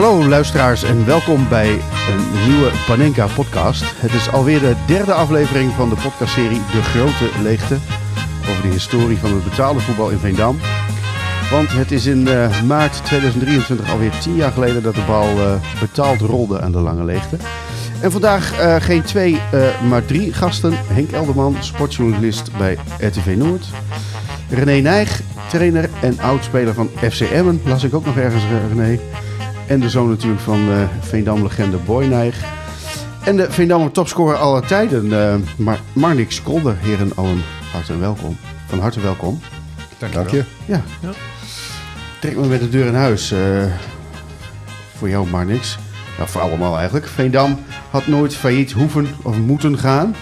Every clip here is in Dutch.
Hallo luisteraars en welkom bij een nieuwe Panenka podcast. Het is alweer de derde aflevering van de podcastserie De Grote Leegte. Over de historie van het betaalde voetbal in Veendam. Want het is in uh, maart 2023 alweer tien jaar geleden dat de bal uh, betaald rolde aan de lange leegte. En vandaag uh, geen twee, maar drie gasten. Henk Elderman, sportjournalist bij RTV Noord. René Nijg, trainer en oudspeler van FC Emmen. Las ik ook nog ergens, René. En de zoon natuurlijk van uh, Veendam-legende Boy Nijg. En de Veendammer topscorer aller tijden, uh, Mar Marnix Kolder. Heren allen, hartelijk welkom. Van harte welkom. Dank je. Dank je. Ja. ja. Trek me met de deur in huis. Uh, voor jou, Marnix. Nou, voor allemaal eigenlijk. Veendam had nooit failliet hoeven of moeten gaan.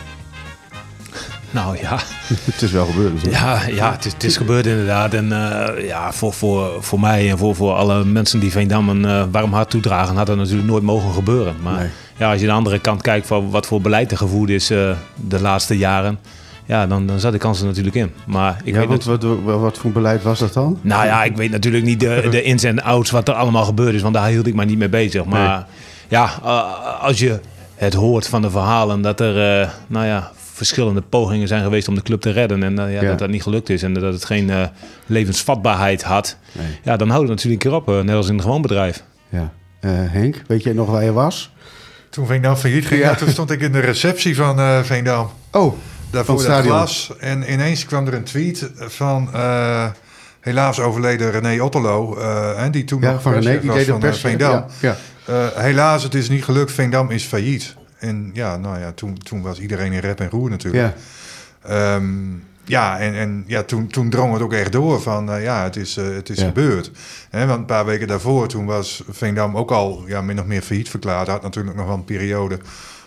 Nou ja. het is wel gebeurd. Dus ja, ja het, is, het is gebeurd inderdaad. En uh, ja, voor, voor, voor mij en voor, voor alle mensen die Veendam een uh, warm hart toedragen, had dat natuurlijk nooit mogen gebeuren. Maar nee. ja, als je aan de andere kant kijkt van wat voor beleid er gevoerd is uh, de laatste jaren. Ja, dan, dan zat de kans er natuurlijk in. Maar ik ja, weet wat, wat, wat, voor beleid was dat dan? Nou ja, ik weet natuurlijk niet de, de ins en outs wat er allemaal gebeurd is. Want daar hield ik mij niet mee bezig. Maar nee. ja, als je het hoort van de verhalen dat er, nou ja, verschillende pogingen zijn geweest om de club te redden. En uh, ja, ja, dat dat niet gelukt is en dat het geen uh, levensvatbaarheid had. Nee. Ja, dan houdt het natuurlijk een keer op, uh, net als in een gewoon bedrijf. Ja. Henk, weet jij nog waar je was? Toen Veendam failliet ging, ja. toen stond ik in de receptie van Veendam. Oh, Daarvoor het glas. En ineens kwam er een tweet van helaas overleden René Otterlo. en die toen ja, nog van René, die deed van pers, Veendam. Ja, helaas, het is niet gelukt. Veendam is failliet. En ja, nou ja, toen, toen was iedereen in rep en roer natuurlijk. Ja, um, ja en, en ja, toen, toen drong het ook echt door van uh, ja, het is, uh, het is ja. gebeurd. He, want een paar weken daarvoor, toen was Veendam ook al ja, min of meer failliet verklaard. Had natuurlijk nog wel een periode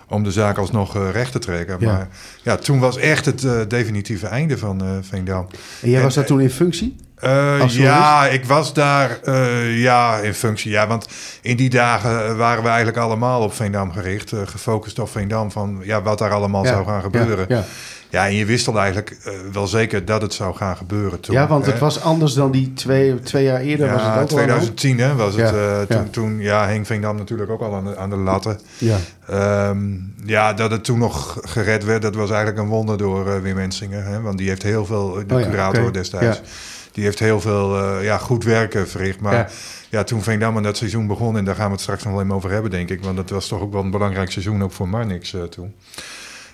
om de zaak alsnog uh, recht te trekken. Ja. Maar ja, toen was echt het definitieve einde van Veendam. En jij was daar toen in functie? Uh, ja, ik was daar uh, ja, in functie. Ja, want in die dagen waren we eigenlijk allemaal op Veendam gericht. Uh, gefocust op Veendam van ja, wat daar allemaal ja, zou gaan gebeuren. Ja, ja. ja, en je wist al eigenlijk wel zeker dat het zou gaan gebeuren toen. Ja, want het was anders dan die twee, twee jaar eerder. Ja, was het ook 2010 hè, was het. toen, toen ja, hing Veendam natuurlijk ook al aan de, aan de latten. Ja. Um, ja, dat het toen nog gered werd, dat was eigenlijk een wonder door Wim Mensingen. Hè, want die heeft heel veel, de oh, curator okay. destijds die heeft heel veel uh, ja, goed werk verricht. Maar ja. ja toen Veendam aan dat seizoen begon, en daar gaan we het straks nog wel even over hebben, denk ik. Want dat was toch ook wel een belangrijk seizoen, ook voor Marnix uh, toen.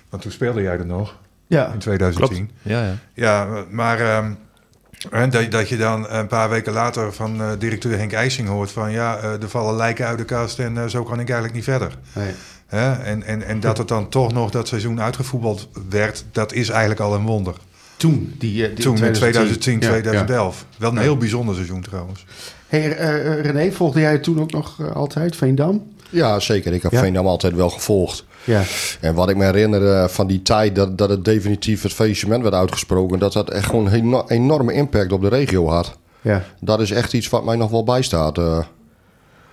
Want toen speelde jij er nog, ja. in 2010. Klopt. Ja, ja. ja maar um, dat, dat je dan een paar weken later van uh, directeur Henk IJsing hoort van... ja, er vallen lijken uit de kast en zo kan ik eigenlijk niet verder. Nee. En, en, en dat het dan toch nog dat seizoen uitgevoetbald werd, dat is eigenlijk al een wonder. Toen, die, die Toen, 2010, 2011. Ja, Wel een heel bijzonder seizoen trouwens. Hey, uh, René, volgde jij toen ook nog uh, altijd, Veendam? Ja, zeker. Ik heb ja? Veendam altijd wel gevolgd. Ja. En wat ik me herinner uh, van die tijd dat, dat het definitief het faillissement werd uitgesproken... dat dat echt gewoon een enorme impact op de regio had. Ja. Dat is echt iets wat mij nog wel bijstaat. Ja,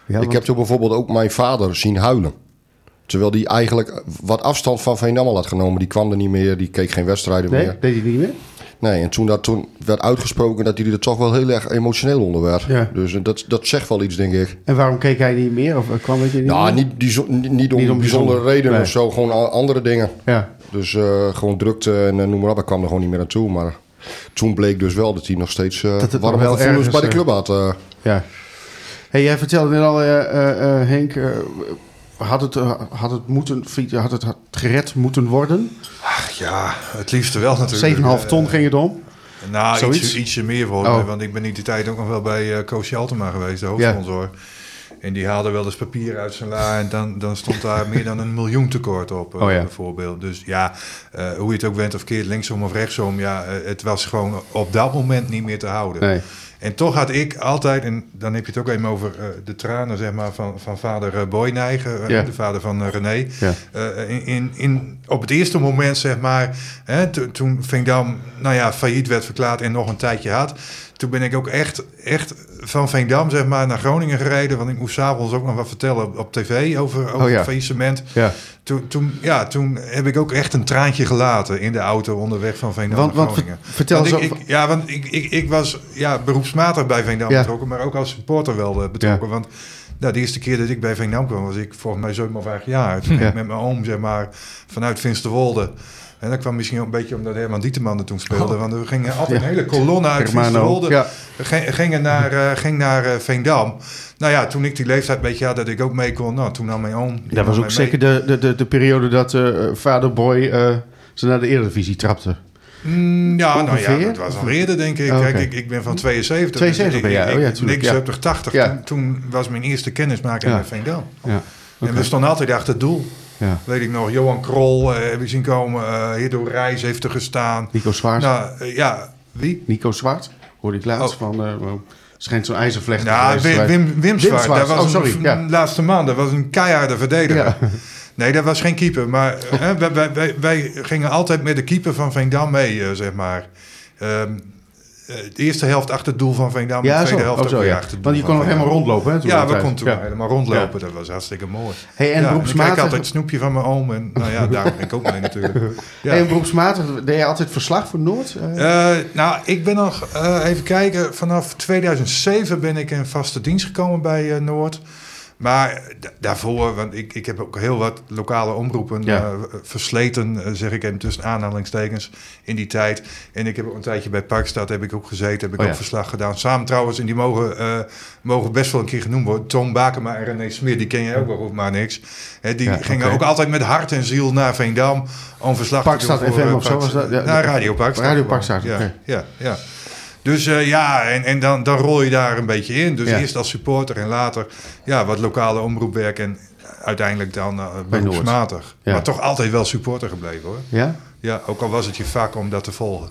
ik want... heb toen bijvoorbeeld ook mijn vader zien huilen. Terwijl die eigenlijk wat afstand van Veendam al had genomen. Die kwam er niet meer, die keek geen wedstrijden nee, meer. deed hij niet meer? Nee, en toen dat toen werd uitgesproken dat hij er toch wel heel erg emotioneel onder werd. Ja. Dus dat, dat zegt wel iets, denk ik. En waarom keek hij niet meer? Of kwam het niet nou, meer? Niet, die, niet, niet om, niet om bijzondere redenen nee. of zo, gewoon andere dingen. Ja. Dus uh, gewoon drukte en uh, noem maar op, ik kwam er gewoon niet meer naartoe. Maar toen bleek dus wel dat hij nog steeds uh, dat het warme wel gevoelens ergens, bij de club had. ja. Hey, jij vertelde net al, Henk had het, had het, moeten, had het gered moeten worden? Ach, ja, het liefste wel natuurlijk. 7,5 ton ging het om? Nou, iets, ietsje meer voor oh. want ik ben in die tijd ook nog wel bij uh, Koos Altema geweest, de hoofdsponsor. Ja. En die haalde wel eens papier uit zijn la en dan, dan stond daar meer dan een miljoen tekort op, uh, oh, ja. bijvoorbeeld. Dus ja, uh, hoe je het ook bent of keert, linksom of rechtsom, ja, het was gewoon op dat moment niet meer te houden. Nee. En toch had ik altijd, en dan heb je het ook even over uh, de tranen zeg maar, van, van vader Boyneigen, uh, yeah. de vader van René. Yeah. in, in, in, op het eerste moment, zeg maar, hè, toen Veendam nou ja, failliet werd verklaard en nog een tijdje had. Toen ben ik ook echt, echt van Veendam zeg maar, naar Groningen gereden. Want ik moest s'avonds ook nog wat vertellen op tv over, over oh, ja. het faillissement. Ja. Toen, toen, ja, toen heb ik ook echt een traantje gelaten in de auto onderweg van Veendam want, naar Groningen. Want, vertel want eens ik, ik, Ja, want ik, ik, ik was ja, beroepsmatig bij Veendam ja. betrokken, maar ook als supporter wel uh, betrokken. Want Nou, de eerste keer dat ik bij Veendam kwam, was ik volgens mij 7 of 8 jaar. Toen ik met mijn oom, zeg maar, vanuit Finsterwolde en dat kwam misschien ook een beetje omdat Herman Dieterman er toen speelde. Oh. Want we gingen altijd een hele kolonne uit Finsterwolde. Ja. Gingen naar, uh, ging naar uh, Veendam. Nou ja, toen ik die leeftijd weet je, dat ik ook mee kon. Nou, toen nam mijn oom... Dat was ook zeker de, de, de, de, periode dat uh, vader Boy ze naar de Eredivisie trapte. Mm, ja, nou ja, dat was al eerder, denk ik. Oh, Kijk, ik, ik ben van 72. 72 ben jij, oh ja, tuurlijk. 79, ja. 80. Toen, toen, was mijn eerste kennismaking ja. met Veendam. Ja. Okay. En we stonden altijd achter het doel. Ja. Weet ik nog, Johan Krol uh, heb je zien komen. Uh, Hiddo Reis heeft er gestaan. Nico Zwaart. Nou, uh, ja, wie? Nico Zwart. Hoorde ik laatst oh. van... schijnt zo'n ijzervlechter Ja, Wim, Wim, Wim, Zwart. Dat was oh, sorry. Een, ja. laatste maand. Dat was een keiharde verdediger. Ja. Nee, dat was geen keeper. Maar hè, wij, wij, wij, gingen altijd met de keeper van Veendam mee, zeg maar. Um, eh, de eerste helft achter het doel van Veendam. Ja, de tweede helft oh, zo, ja. achter het Want je kon nog helemaal rondlopen, hè? ja, we konden toen ja. helemaal rondlopen. Dat was hartstikke mooi. Hey, en beroepsmatig... Ik altijd het snoepje van mijn oom. En nou ja, daar ben ik ook mee natuurlijk. Ja. Hey, en beroepsmatig, deed je altijd verslag voor Noord? Uh, nou, ik ben nog... Uh, even kijken. Vanaf 2007 ben ik in vaste dienst gekomen bij Noord. Maar daarvoor, want ik, ik heb ook heel wat lokale omroepen ja. uh, versleten, uh, zeg ik even tussen aanhalingstekens, in die tijd. En ik heb ook een tijdje bij Parkstad heb ik ook gezeten, heb ik oh, ook verslag gedaan. Samen trouwens, en die mogen, uh, mogen best wel een keer genoemd worden. Tom Bakema en René Smeer, die ken je ook wel, of maar niks. He, die ja, gingen ook altijd met hart en ziel naar Veendam om verslag Parkstad te doen. Parkstad FM of zo was dat? Ja, naar Radio Parkstad. Radio Parkstad, ja, ja, ja. Dus uh, ja, en, en dan, dan rol je daar een beetje in. Dus eerst als supporter en later ja, wat lokale omroepwerk en uiteindelijk dan uh, beroepsmatig. Ja. Maar toch altijd wel supporter gebleven hoor. Ja? Ja, ook al was het je vaak om dat te volgen.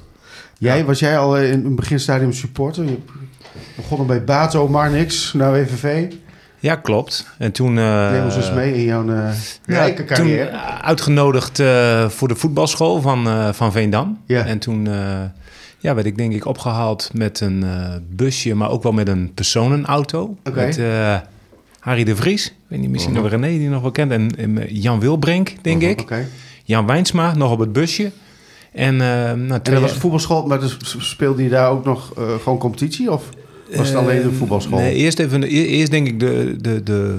Jij, was jij al in het beginstadium supporter? Je begon bij Bato, maar niks, naar WVV. Ja, klopt. En toen... Uh, Neem ons eens mee in jouw uh, rijke carrière. Toen uitgenodigd uh, voor de voetbalschool van, van Veendam. Ja. En toen ja, werd ik denk ik opgehaald met een uh, busje, maar ook wel met een personenauto. Okay. Met uh, Harry de Vries, ik weet niet, misschien -huh. nog René die nog wel kent. En, en Jan Wilbrink, denk -huh. ik. Okay. Jan Wijnsma, nog op het busje. En, nou, en dat was voetbalschool, maar dus speelde je daar ook nog gewoon competitie? Of was het alleen de voetbalschool? Nee, eerst, even, eerst denk ik de, de, de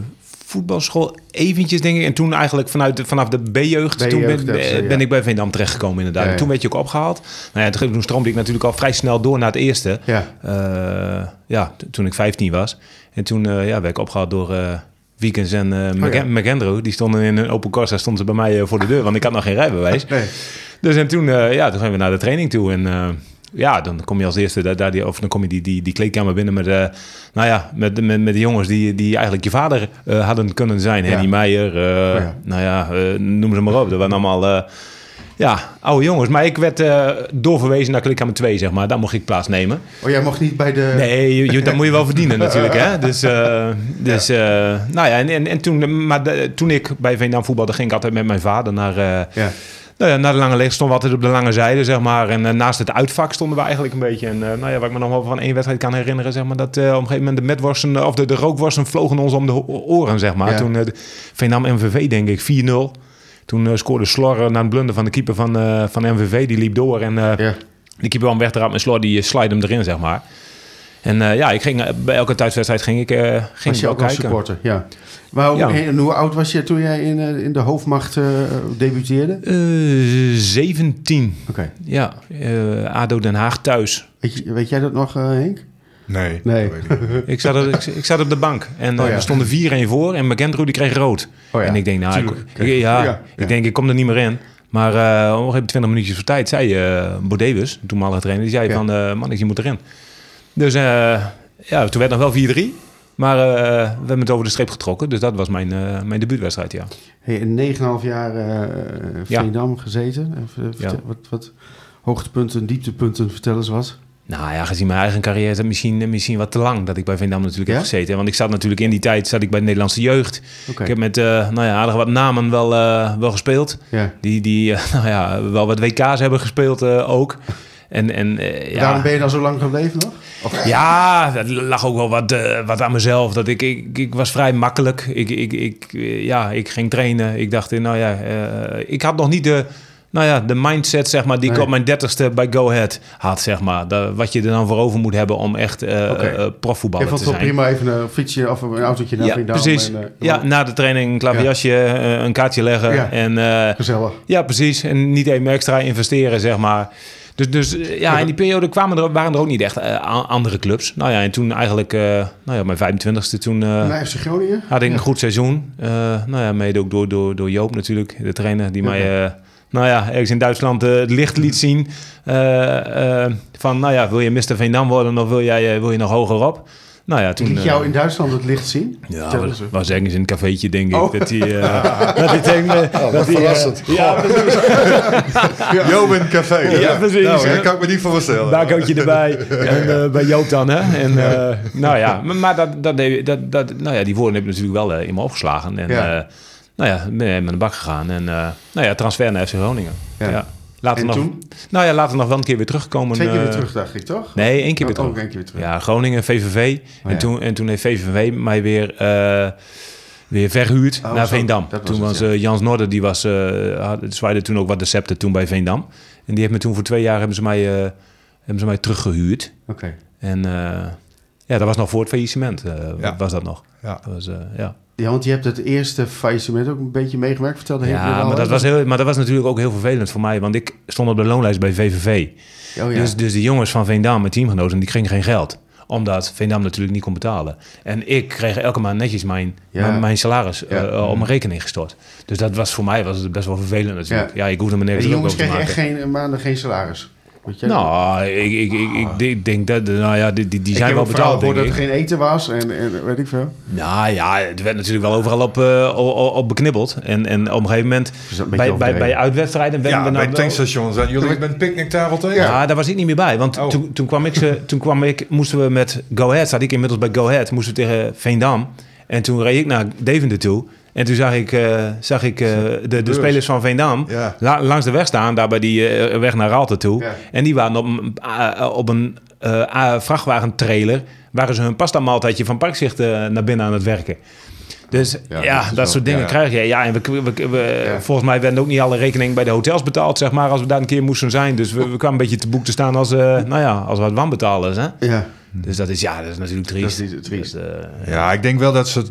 voetbalschool eventjes, denk ik. En toen eigenlijk vanuit de, vanaf de B-jeugd, toen ben, ben ik bij Veendam terechtgekomen inderdaad. Ja, Toen werd je ook opgehaald. Nou ja, toen stroomde ik natuurlijk al vrij snel door naar het eerste. Ja, uh, ja toen ik 15 was. En toen uh, ja, werd ik opgehaald door... Uh, Weekends en uh, oh, McAndrew, die stonden in een open Corsa, stonden ze bij mij voor de deur, want ik had nog geen rijbewijs. Nee. Dus en toen, ja, toen gingen we naar de training toe en ja, dan kom je als eerste daar, daar die, of dan kom je die, die, die kleedkamer binnen met, uh, nou ja, met, met, met de jongens die, die eigenlijk je vader uh, hadden kunnen zijn. Ja. Henny Meijer, uh, ja. nou ja, noem ze maar op. Dat waren allemaal, ja, oude jongens. Maar ik werd doorverwezen naar kleedkamer 2, zeg maar. Daar mocht ik plaatsnemen. Oh, jij mocht niet bij de... Nee, je, je, dat moet je wel verdienen natuurlijk, hè. Dus, dus nou ja, en, en, en toen, maar de, toen ik bij Veendam voetbalde, ging ik altijd met mijn vader naar... ja nou ja, naar de lange licht stonden we altijd op de lange zijde, zeg maar. En uh, naast het uitvak stonden we eigenlijk een beetje. En uh, nou ja, wat ik me nog wel van één wedstrijd kan herinneren, zeg maar, dat uh, op een gegeven moment de metworsten, of de, de rookworsten vlogen ons om de oren, zeg maar. Ja. Toen Veenam MVV, denk ik, 4-0. Toen scoorde Slor na een blunder van de keeper van, van MVV, die liep door. En ja. de keeper kwam weg erop en Slor die slide hem erin, zeg maar. En ja, ik ging, bij elke thuiswedstrijd ging ik, uh, ging je ook kijken. supporter, ja. Maar hoe, ja. hoe, oud was je toen jij in, in de hoofdmacht uh, debuteerde? Uh, 17. Oké. Okay. Ja, uh, ADO Den Haag thuis. Weet, je, weet jij dat nog, Henk? Nee. nee. ik, zat op, ik, ik, zat op de bank en oh, ja. we stonden 4-1 voor en McAndrew die kreeg rood. Oh, ja. En ik denk, nou, ik, ik, ja, ja, ik denk, ik kom er niet meer in. Maar uh, een 20 minuutjes voor tijd zei uh, Bodewus, toenmalige trainer, die zei van, uh, man, je moet erin. Dus ja, toen werd nog wel 4-3. Maar uh, we hebben het over de streep getrokken. Dus dat was mijn, uh, mijn debuutwedstrijd, ja. Hey, in 9,5 jaar uh, Veendam ja. gezeten. Ja. Wat, wat hoogtepunten, dieptepunten, vertel eens wat. Nou ja, gezien mijn eigen carrière is het misschien, misschien wat te lang dat ik bij Veendam natuurlijk ja? heb gezeten. Want ik zat natuurlijk in die tijd zat ik bij de Nederlandse jeugd. Okay. Ik heb met nou ja, aardig wat namen wel, wel gespeeld. Die, die nou ja, wel wat WK's hebben gespeeld ook. En, en. Daarom ben je dan zo lang gebleven nog? Ja, dat lag ook wel wat, uh, wat aan mezelf. Dat ik, ik, ik was vrij makkelijk. Ik, ik, ik, ja, ik ging trainen. Ik dacht, nou ja, uh, ik had nog niet de, nou ja, de mindset, zeg maar, die ik op mijn dertigste bij Go Ahead had, zeg maar. wat je er dan voor over moet hebben om echt okay. profvoetballer te zijn. Je vond prima even een fietsje of een autootje naar Ja, precies. En, ja, na de training een klaverjasje, een kaartje leggen. Ja. En, Gezellig. Ja, precies. En niet even extra investeren, zeg maar. Dus, dus eh, ja, in die periode kwamen er, waren er ook niet echt uh, andere clubs. Nou ja, en toen eigenlijk, uh, nou ja, mijn 25e toen... Uh, Groningen? Had ik een goed seizoen. nou ja, mede ook door, door, door Joop natuurlijk, de trainer, die mij... nou ja, ergens in Duitsland het licht liet zien. van, nou ja, wil je Mr. Veendam worden of wil, jij, wil je nog hoger op? Nou ja, toen... Liet jou in Duitsland het licht zien? Ja, was, was ergens in een cafeetje, denk ik. Oh. Dat hij... Uh, dat hij denk, oh, dat hij, verrassend. Uh, ja, precies. Joop in een café. Ja, precies. Nou, dat kan ik me niet voorstellen. Barcootje erbij. En uh, bij Joop dan, hè. En, ja. nou ja, maar, maar dat, dat, dat, dat, nou ja, die woorden heb ik natuurlijk wel in me opgeslagen. En ja. nou ja, ben met de bak gegaan. En nou ja, transfer naar FC Groningen. ja. ja. Later nog, toen? Nou ja, later nog wel een keer weer terugkomen. Twee keer weer terug, dacht ik, toch? Nee, één keer, weer, terug. Één keer weer terug. Ja, Groningen, VVV. Oh, en, toen, en toen heeft VVV mij weer, uh, weer verhuurd oh, naar Veendam. toen was, uh, Jans Noorder, die was, uh, zwaaide toen ook wat de scepter toen bij Veendam. En die heeft me toen voor twee jaar hebben ze mij, hebben ze mij teruggehuurd. Oké. En ja, dat was nog voor het faillissement, ja. was dat nog. Ja. Dat was, ja. Ja, want je hebt het eerste faillissement ook een beetje meegemaakt, vertelde Ja, maar dat, was heel, maar dat was natuurlijk ook heel vervelend voor mij, want ik stond op de loonlijst bij VVV. Oh, ja. dus, dus de jongens van Veendam, mijn teamgenoten, die kregen geen geld omdat Veendam natuurlijk niet kon betalen. En ik kreeg elke maand netjes mijn, mijn, salaris uh, op mijn rekening gestort. Dus dat was voor mij was het best wel vervelend natuurlijk. Ja, ik hoefde me nergens maken. jongens kregen echt geen maanden geen salaris? Nou, ik, ik, ik, ik, denk dat, nou ja, die, die zijn wel betaald. Ik dat het geen eten was en, en weet ik veel. Nou ja, het werd natuurlijk wel overal op, uh, op, op, beknibbeld. En, en op een gegeven moment, bij, bij, bij uitwedstrijden... Ja, we bij tankstations. Zijn jullie met een picknicktafel tegen? Ja, daar was ik niet meer bij. Want oh. toen, toen, kwam ik ze, toen kwam ik, moesten we met Go Ahead, zat ik inmiddels bij Go Ahead, moesten we tegen Veendam. En toen reed ik naar Deventer toe. En toen zag ik, uh, zag ik uh, de, de spelers van Veendam ja. la, langs de weg staan, daar bij die uh, weg naar Raalte toe. Ja. En die waren op, op een vrachtwagentrailer, waren ze hun pasta maaltijdje van Parkzicht naar binnen aan het werken. Dus ja, ja dat, dat soort dingen ja. krijg je. Ja, en we, we, we volgens mij werden ook niet alle rekeningen bij de hotels betaald, zeg maar, als we daar een keer moesten zijn. Dus we, we kwamen een beetje te boek te staan als, nou ja, als wat wanbetalers. Hè? Ja. Dus dat is, ja, dat is natuurlijk triest. Dat is triest. Dus, uh, ja, ik denk wel dat ze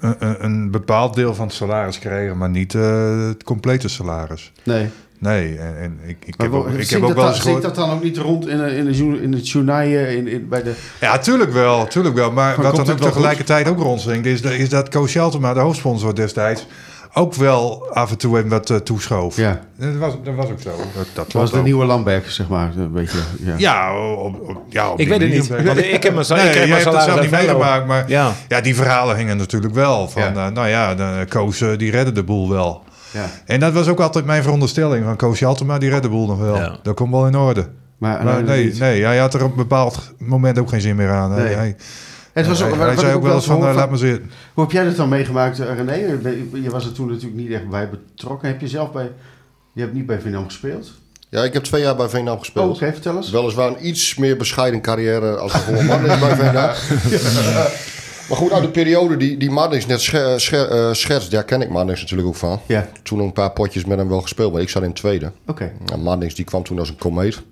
een, een, bepaald deel van het salaris kregen, maar niet uh, het complete salaris. Nee. Nee, en, en ik, ik heb ook, ik heb ook wel eens gehoord... dat dan ook niet rond in, in, de, in het journaal in, in, bij de... Ja, tuurlijk wel, tuurlijk wel. Maar wat dan ook tegelijkertijd ook rondzingt, is, is dat Coach Sheltema, de hoofdsponsor destijds ook wel af en toe even wat uh, toeschoof. Ja. Dat was, dat was ook zo. Dat, dat was de nieuwe Lamberg, zeg maar. Een beetje, ja, ja, op, op, ja op ik weet het niet. Want ik heb me nee, ik heb het zelf niet meegemaakt. Maar ja. ja, die verhalen hingen natuurlijk wel. Van, ja. Uh, nou ja, de Koos uh, die redde de boel wel. Ja. En dat was ook altijd mijn veronderstelling. Van Koos Jaltema, die redde de boel nog wel. Ja. Dat komt wel in orde. Maar, maar nee, nee, hij had er op een bepaald moment ook geen zin meer aan. Nee. Hij, het was ook, hij, zei ook wel eens van, uh, laat me zitten. Hoe heb jij dat dan meegemaakt, eh, René? Je was er toen natuurlijk niet echt bij betrokken. Heb je zelf bij... Je hebt niet bij Vietnam gespeeld? Ja, ik heb twee jaar bij Veenam gespeeld. Oh, oké, vertel eens. Weliswaar een iets meer bescheiden carrière als de man is bij Veenam. Maar goed, uit de periode die, die Marnix net scher, scher, uh, scherst, daar ken ik Marnix natuurlijk ook van. Ja. Toen nog een paar potjes met hem wel gespeeld, maar ik zat in tweede. Oké. Okay. Marnix die kwam toen als een komeet.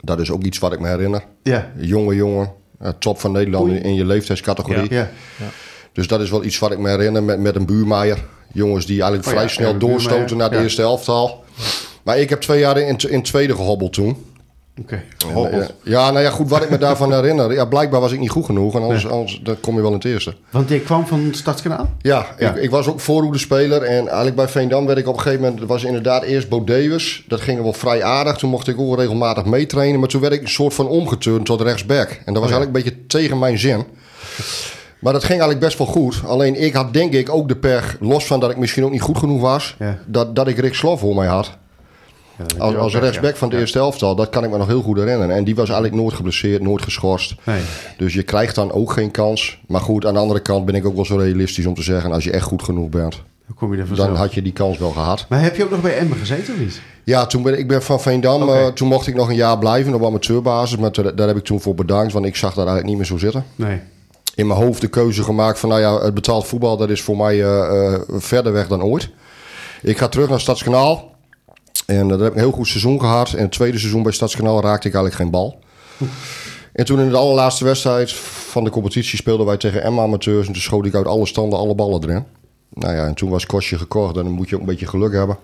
Dat is ook iets wat ik me herinner. Ja. Jonge jongen, top van Nederland in, je leeftijdscategorie. Ja. ja. Dus dat is wel iets wat ik me herinner met, met een buurmaier. Jongens die eigenlijk oh vrij snel doorstoten naar de eerste elftal. Maar ik heb twee jaar in, in tweede gehobbeld toen. Oké, okay. Ja, nou ja, goed, wat ik me daarvan herinner. Ja, blijkbaar was ik niet goed genoeg. En anders, anders dan kom je wel in het eerste. Want ik kwam van Stadskanaal? Ja, ja. Ik, ik, was ook voorhoede En eigenlijk bij Veendam werd ik op een gegeven moment... was inderdaad eerst Bo Davis. Dat ging wel vrij aardig. Toen mocht ik ook regelmatig meetrainen. Maar toen werd ik een soort van omgeturnd tot rechtsback. En dat was oh, eigenlijk een beetje tegen mijn zin. Maar dat ging eigenlijk best wel goed. Alleen ik had denk ik ook de per... los van dat ik misschien ook niet goed genoeg was... Dat, dat ik Rick Slof voor mij had als, als rechtsback van de eerste elftal, dat kan ik me nog heel goed herinneren. En die was eigenlijk nooit geblesseerd, nooit geschorst. Nee. Dus je krijgt dan ook geen kans. Maar goed, aan de andere kant ben ik ook wel zo realistisch om te zeggen... als je echt goed genoeg bent, dan, kom je dan had je die kans wel gehad. Maar heb je ook nog bij Emmen gezeten of niet? Ja, toen ben, ik ben van Veendam. Okay. Uh, toen mocht ik nog een jaar blijven op amateurbasis. Maar daar heb ik toen voor bedankt, want ik zag daar eigenlijk niet meer zo zitten. Nee in mijn hoofd de keuze gemaakt van... nou ja, het betaald voetbal, dat is voor mij uh, uh, verder weg dan ooit. Ik ga terug naar Stadskanaal. En dat heb ik een heel goed seizoen gehad. En het tweede seizoen bij Stadskanaal raakte ik eigenlijk geen bal. En toen in de allerlaatste wedstrijd van de competitie speelden wij tegen Emma amateurs. En toen schoot ik uit alle standen alle ballen erin. Nou ja, en toen was Kostje gekocht en dan moet je ook een beetje geluk hebben.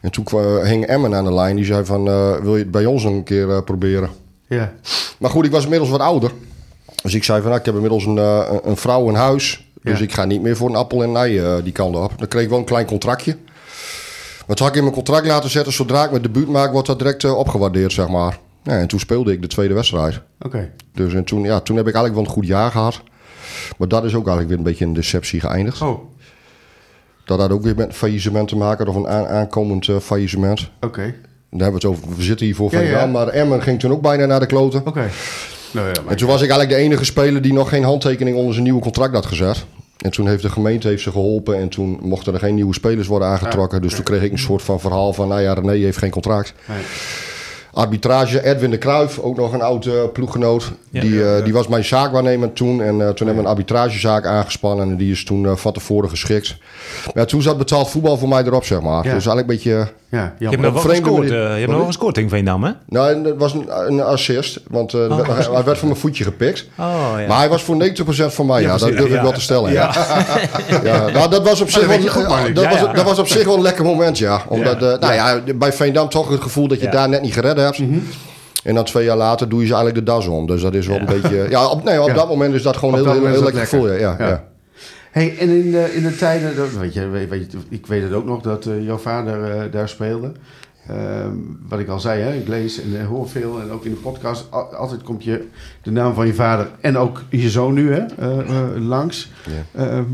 En toen kwam, hing Emmen aan de lijn. Die zei van, uh, wil je het bij ons nog een keer uh, proberen? Ja. Maar goed, ik was inmiddels wat ouder. Dus ik zei van, nou, ik heb inmiddels een, uh, een vrouw in huis. Dus ik ga niet meer voor een appel en ei die kant op. Dan kreeg ik wel een klein contractje. Toen had ik in mijn contract laten zetten... zodra ik mijn debuut maak, wordt dat direct opgewaardeerd, zeg maar. Ja, en toen speelde ik de tweede wedstrijd. Oké. Dus en toen, ja, toen heb ik eigenlijk wel een goed jaar gehad. Maar dat is ook eigenlijk weer een beetje een deceptie geëindigd. Oh. Dat had ook weer met faillissement te maken, of een aankomend uh, faillissement. Oké. Dan hebben we het over, we zitten hier voor van ja, maar Emmen ging toen ook bijna naar de kloten. Oké. Nou ja, en toen was ik eigenlijk de enige speler die nog geen handtekening onder zijn nieuwe contract had gezet. En toen heeft de gemeente heeft ze geholpen en toen mochten er geen nieuwe spelers worden aangetrokken. dus toen kreeg ik een soort van verhaal van, nou ja, René heeft geen contract. Nee. Arbitrage, Edwin de Kruif, ook nog een oude uh, ploeggenoot. die, uh, die was mijn zaakwaarnemer toen. En uh, toen hebben we een arbitragezaak aangespannen. En die is toen van tevoren geschikt. Maar toen zat betaald voetbal voor mij erop, zeg maar. Dus eigenlijk een beetje ja, je hebt nog wel gescoord, uh, je hebt nog tegen Veendam, hè? Nou, het was een, een assist, want uh, oh. hij, hij, werd van mijn voetje gepikt. Oh, ja. Maar hij was voor 90% van mij, ja, dat durf ik wel te stellen. Ja. ja. nou, dat was op zich wel, goed, dat, was, dat was op zich wel een lekker moment, ja. Omdat, uh, nou ja, bij Veendam toch het gevoel dat je daar net niet gered hebt. Mm -hmm. En dan twee jaar later doe je ze eigenlijk de das om. Dus dat is wel een beetje... Ja, op, nee, op dat moment is dat gewoon heel, heel, heel, lekker gevoel, ja. ja. Hey, en in de, in de tijden, weet je, weet, je, ik weet het ook nog dat uh, jouw vader uh, daar speelde. Uh, wat ik al zei, hè, ik lees en hoor veel en ook in de podcast. altijd komt je de naam van je vader en ook je zoon nu hè, langs. Ehm,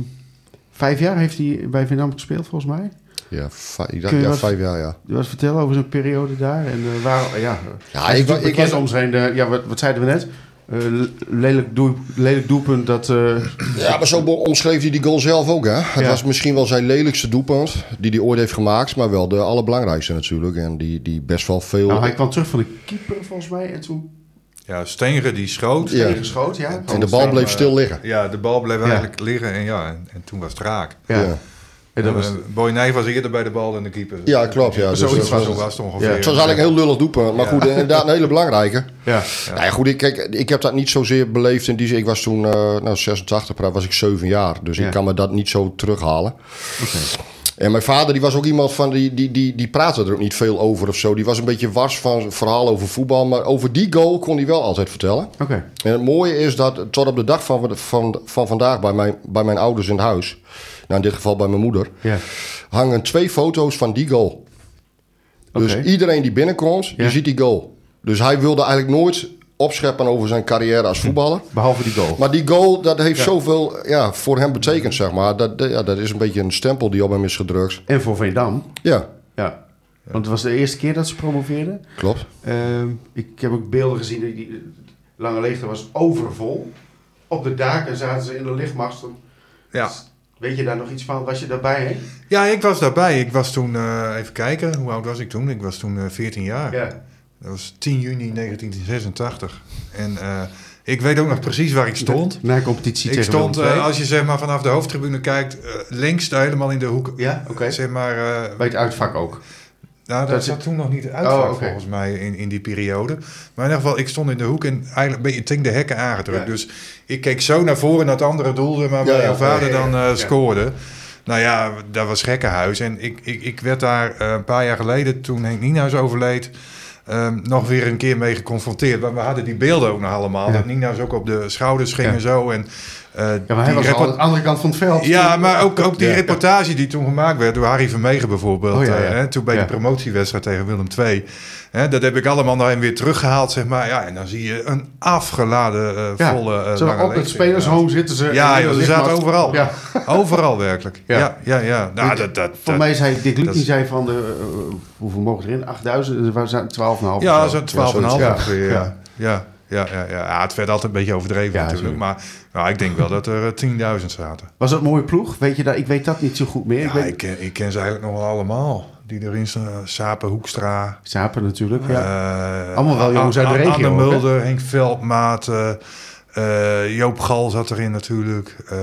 vijf jaar heeft hij bij Vietnam gespeeld, volgens mij. Ja, ik dacht, ja vijf jaar, ja. Je was vertellen over zijn periode daar en waar, ja. Ja, ik, ik, ik was om zijn, ja, wat, wat zeiden we net? Uh, lelijk, doel, lelijk doelpunt dat... Uh... Ja, maar zo omschreef hij die goal zelf ook, hè. Het was misschien wel zijn lelijkste doelpunt die hij ooit heeft gemaakt... maar wel de allerbelangrijkste natuurlijk. En die, die best wel veel... Nou, hij kwam terug van de keeper volgens mij en toen... Ja, Stenger die schoot. Stenger schoot, ja. En de bal bleef stil liggen. Ja, de bal bleef eigenlijk liggen en ja, en, en toen was het raak. ja. En dat was... Uh, Boy Nijf was eerder bij de bal dan de keeper. Ja, klopt. Ja. Dus Zoiets was, was het ongeveer. Ja. Het was eigenlijk een heel lullig doelpunt. Maar goed, inderdaad een hele belangrijke. Ja. Nou ja, goed, ik, kijk, ik heb dat niet zozeer beleefd in die zin. Ik was toen, uh, nou 86, was ik 7 jaar. Dus ik kan me dat niet zo terughalen. Okay. En mijn vader die was ook iemand van die, die, die, die praatte er ook niet veel over of zo. Die was een beetje wars van verhaal over voetbal. Maar over die goal kon hij wel altijd vertellen. Oké. En het mooie is dat tot op de dag van, van, van vandaag bij mijn, bij mijn ouders in het huis nou in dit geval bij mijn moeder, ja. hangen twee foto's van die goal. Dus iedereen die binnenkomt, die ziet die goal. Dus hij wilde eigenlijk nooit opscheppen over zijn carrière als voetballer. Behalve die goal. Maar die goal, dat heeft zoveel ja, voor hem betekend, zeg maar. Dat, ja, dat is een beetje een stempel die op hem is gedrukt. En voor Veendam. Ja. Ja. Want het was de eerste keer dat ze promoveerden. Klopt. Uh, ik heb ook beelden gezien. Die, Lange Leegte was overvol. Op de daken zaten ze in de lichtmasten. Ja. Weet je daar nog iets van? Was je daarbij? Hè? Ja, ik was daarbij. Ik was toen, uh, even kijken, hoe oud was ik toen? Ik was toen uh, 14 jaar. Ja. Dat was 10 juni 1986. En uh, ik weet ook nog precies waar ik stond. Na competitie Ik stond, uh, als je zeg maar vanaf de hoofdtribune kijkt, links helemaal in de hoek. Ja, oké. Okay. Zeg maar, Bij het uitvak ook. Nou, dat, dat zat toen nog niet uit oh, okay. volgens mij in, in die periode. Maar in ieder geval, ik stond in de hoek en eigenlijk ben je ting de hekken aangedrukt. Ja. Dus ik keek zo naar voren naar het andere doel waar ja, mijn vader dan uh, scoorde. Nou ja, dat was gekkenhuis. En ik, ik, ik werd daar uh, een paar jaar geleden, toen Henk Nienhuis overleed... Um, nog weer een keer mee geconfronteerd. Maar we hadden die beelden ook nog allemaal. Dat Nienhuis ook op de schouders ging en zo. En uh, ja, maar hij was aan de andere kant van het veld. Ja, maar ook, ook die reportage die toen gemaakt werd door Harry Vermegen bijvoorbeeld. Oh, ja, uh, toen bij de promotiewedstrijd tegen Willem II. Hè, dat heb ik allemaal naar hem weer teruggehaald, zeg maar. Ja, en dan zie je een afgeladen, uh, volle... Zo op het spelershome zitten ze. Ja, joh, ze zaten overal. Overal werkelijk. Ja, ja, ja. Nou, dat, dat, Voor mij zei Dick Luc, die zei van de... hoeveel mogen erin? 8000? Er zijn 12,5. Ja, zo'n 12,5 ongeveer. Ja. ja. Ja, ja, ja. ja, het werd altijd een beetje overdreven natuurlijk. Maar nou, ik denk wel dat er 10.000 eh, zaten. Was een mooie ploeg? Weet je dat? Ik weet dat niet zo goed meer. Ja, ik, weet... ik, ken, ik ken ze eigenlijk nog wel allemaal. Die erin staan. Sapen, Hoekstra. Sapen natuurlijk, ja. Uh, Allemaal wel jongens uit de regio. Anne Mulder, Henk Veldmaat. Uh, Uh, Joop Gal zat erin natuurlijk. Uh,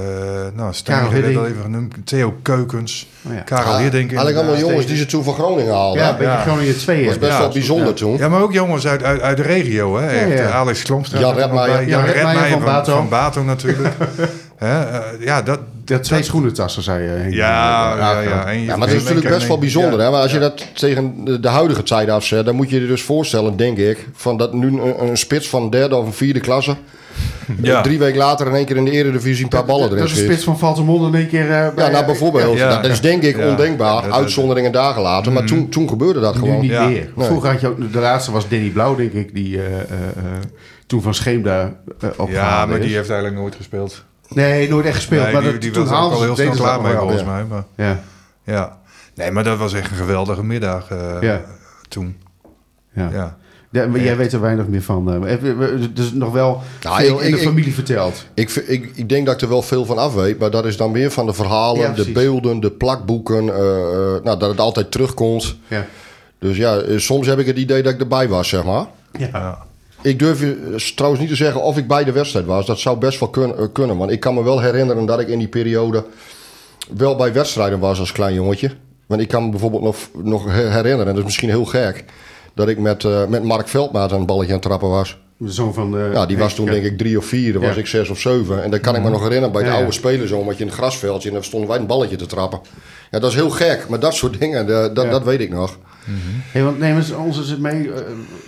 nou, Stijn werd al even genoemd. Theo Keukens. Oh ja. Karel ah, Hiddink. Eigenlijk allemaal jongens die ze toen van Groningen haalden. Ja, een beetje ja. Groningen 2. Dat was best wel bijzonder toen. Ja, maar ook jongens uit, uit, uit de regio. Hè? Echt, Alex Klomstra. Jan Redmaier. Jan Redmaier van, Bato. Van Bato natuurlijk. uh, ja, dat, dat twee schoenentassen, zei je. Ja, ja, ja. ja, maar het is natuurlijk best wel bijzonder. Hè? Maar als je dat tegen de huidige tijd afzet... dan moet je je dus voorstellen, denk ik... Van dat nu een, een spits van derde of een vierde klasse... Ja. Drie weken later in één keer in de eredivisie een paar ballen erin Dat is een spits van Valtemont in één keer... Uh, ja, nou bijvoorbeeld. Ja. Nou, dat is denk ik ondenkbaar. Uitzonderingen dagen later. Maar toen, toen gebeurde dat gewoon. niet meer. Vroeger had je ook... De laatste was Danny Blauw, denk ik. Die uh, uh, toen van Scheemda uh, Ja, maar die heeft eigenlijk nooit gespeeld. Nee, nooit echt gespeeld. Nee, maar die, dat, die toen was ook al heel snel klaar mee, volgens mij. Maar, ja. ja. Nee, maar dat was echt een geweldige middag toen. Ja. Ja. Maar jij weet er weinig meer van. Dus nog wel nou, veel ik, in de familie verteld. Ik, ik, ik, denk dat ik er wel veel van af weet. Maar dat is dan meer van de verhalen, de beelden, de plakboeken. Uh, nou, dat het altijd terugkomt. Ja. Dus ja, soms heb ik het idee dat ik erbij was, zeg maar. Ja. Ik durf je trouwens niet te zeggen of ik bij de wedstrijd was. Dat zou best wel kun, kunnen. Want ik kan me wel herinneren dat ik in die periode wel bij wedstrijden was als klein jongetje. Want ik kan me bijvoorbeeld nog, nog herinneren, en dat is misschien heel gek dat ik met, uh, met Mark Veldmaat een balletje aan het trappen was. De zoon van... Uh, ja, die was toen denk ik drie of vier. Dan was ik zes of zeven. En dan kan ik me nog herinneren bij de oude spelers zo. Met je in het grasveldje en dan stonden wij een balletje te trappen. Ja, dat is heel gek. Maar dat soort dingen, dat, dat weet ik nog. Mm -hmm. hey, want neem eens ons eens mee uh,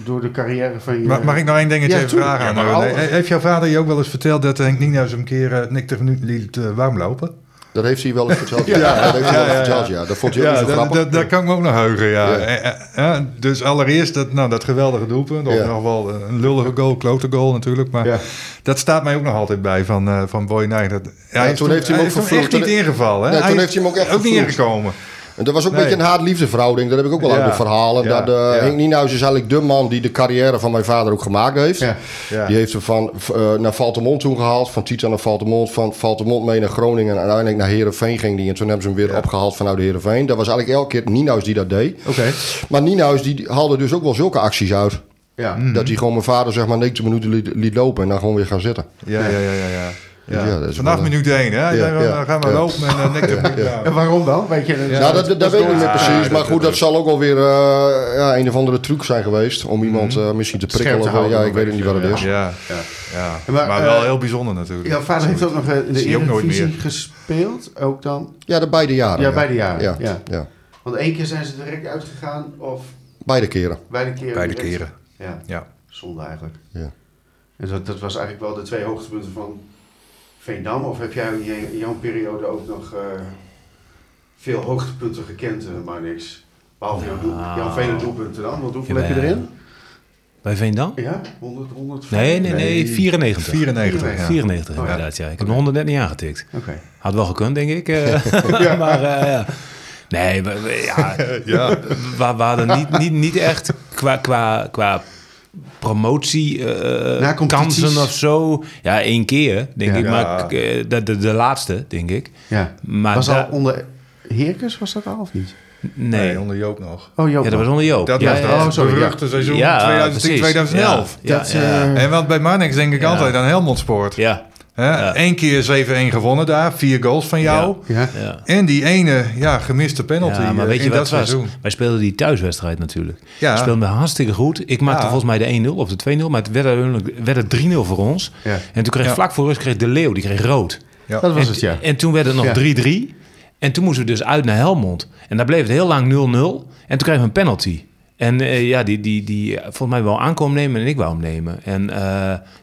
door de carrière van je... Mag, mag ik nou één dingetje even vragen? Ja, Heeft jouw vader je ook wel eens verteld dat Henk Nienhuis een keer uh, Nick de liet uh, warm lopen? Dat heeft hij wel eens verteld. Ja, ja, dat heeft hij wel verteld, ja. Dat vond hij ook niet zo grappig. Dat, kan ik me ook nog heugen, ja. ja. dus allereerst dat, nou, dat geweldige doelpunt. Of nog wel een lullige goal, klote goal natuurlijk. Maar dat staat mij ook nog altijd bij van, uh, van Boy. Ja, toen heeft hij hem ook echt niet ingevallen. Hè? toen heeft hij hem ook echt ook niet ingekomen. En dat was ook een beetje een haat-liefde verhouding. Dat heb ik ook wel uit de verhalen. Ja, dat, uh, Henk Nienhuis is eigenlijk de man die de carrière van mijn vader ook gemaakt heeft. Die heeft hem van, uh, naar Valtemont toen gehaald. Van Titan naar Valtemont. Van Valtemont mee naar Groningen. En uiteindelijk naar Herenveen ging die. En toen hebben ze hem weer opgehaald vanuit Herenveen. Dat was eigenlijk elke keer Nienhuis die dat deed. Okay. Maar Nienhuis die haalde dus ook wel zulke acties uit. Ja. Dat hij gewoon mijn vader zeg maar 90 minuten liet, liet lopen en dan gewoon weer gaan zitten. Ja, ja, ja, ja. ja. Ja. Vanaf minuut 1, hè? Dan gaan we lopen en uh, niks En waarom dan? Weet je, nou, dat, dat, weet ik niet meer precies. Maar goed, dat zal ook wel weer uh, ja, een of andere truc zijn geweest. Om iemand uh, misschien te prikkelen. Ja, ik weet niet wat het is. Ja, ja. Maar, maar wel heel bijzonder natuurlijk. Jouw vader heeft ook nog in de Eredivisie gespeeld. Ook dan? Ja, de beide jaren. Ja, beide jaren. Ja. Ja. Want één keer zijn ze direct uitgegaan? Of? Beide keren. Beide keren. Beide keren. Ja. ja. Zonde eigenlijk. Ja. En dat, dat was eigenlijk wel de twee hoogtepunten van Veendam? Of heb jij in jouw periode ook nog uh, veel hoogtepunten gekend, uh, maar niks? Behalve jouw, doel, nou, jouw vele doelpunten dan. Want hoeveel heb je erin? Bij Veendam? Ja, 100, 100 Nee, nee, nee, 94. 94, ja. 94 oh, inderdaad, ja. Ik heb 100 net niet aangetikt. Oké. Had wel gekund, denk ik. Uh, ja. maar ja. Nee, we, ja, ja. We, we hadden niet, niet, niet echt qua, qua, qua promotie uh, kansen of zo. Ja, één keer, denk ik. Maar uh, de, de, de, laatste, denk ik. Ja. Maar was al onder Heerkens, was dat al of niet? Nee. nee. onder Joop nog. Oh, Joop Ja, dat was onder Joop. Dat ja, was ja, dat oh, sorry, seizoen ja, 2010, 2011. Ja, dat, uh, en want bij Marnix denk ik altijd aan Helmond Sport. Ja. Eén keer 7-1 gewonnen daar, vier goals van jou. Ja. Ja. En die ene ja, gemiste penalty ja, maar weet je wat was? Wij speelden die thuiswedstrijd natuurlijk. Ja. We speelden hartstikke goed. Ik maakte volgens mij de 1-0 of de 2-0, maar het werd, het 3-0 voor ons. En toen kreeg vlak voor rust kreeg de Leeuw, die kreeg rood. Dat was en, het, ja. En toen werd het nog 3-3. En toen moesten we dus uit naar Helmond. En daar bleef het heel lang 0-0. En toen kregen we een penalty. En uh, ja, die, die, die volgens mij wel aankomen nemen en ik wou hem nemen. En uh,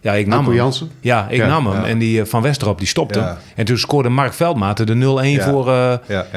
ja, ik nam hem. Jansen? Ja, ik ja, nam hem. Ja. En die van Westerop, die stopte ja. En toen scoorde Mark Veldmaten de 0-1 voor, uh,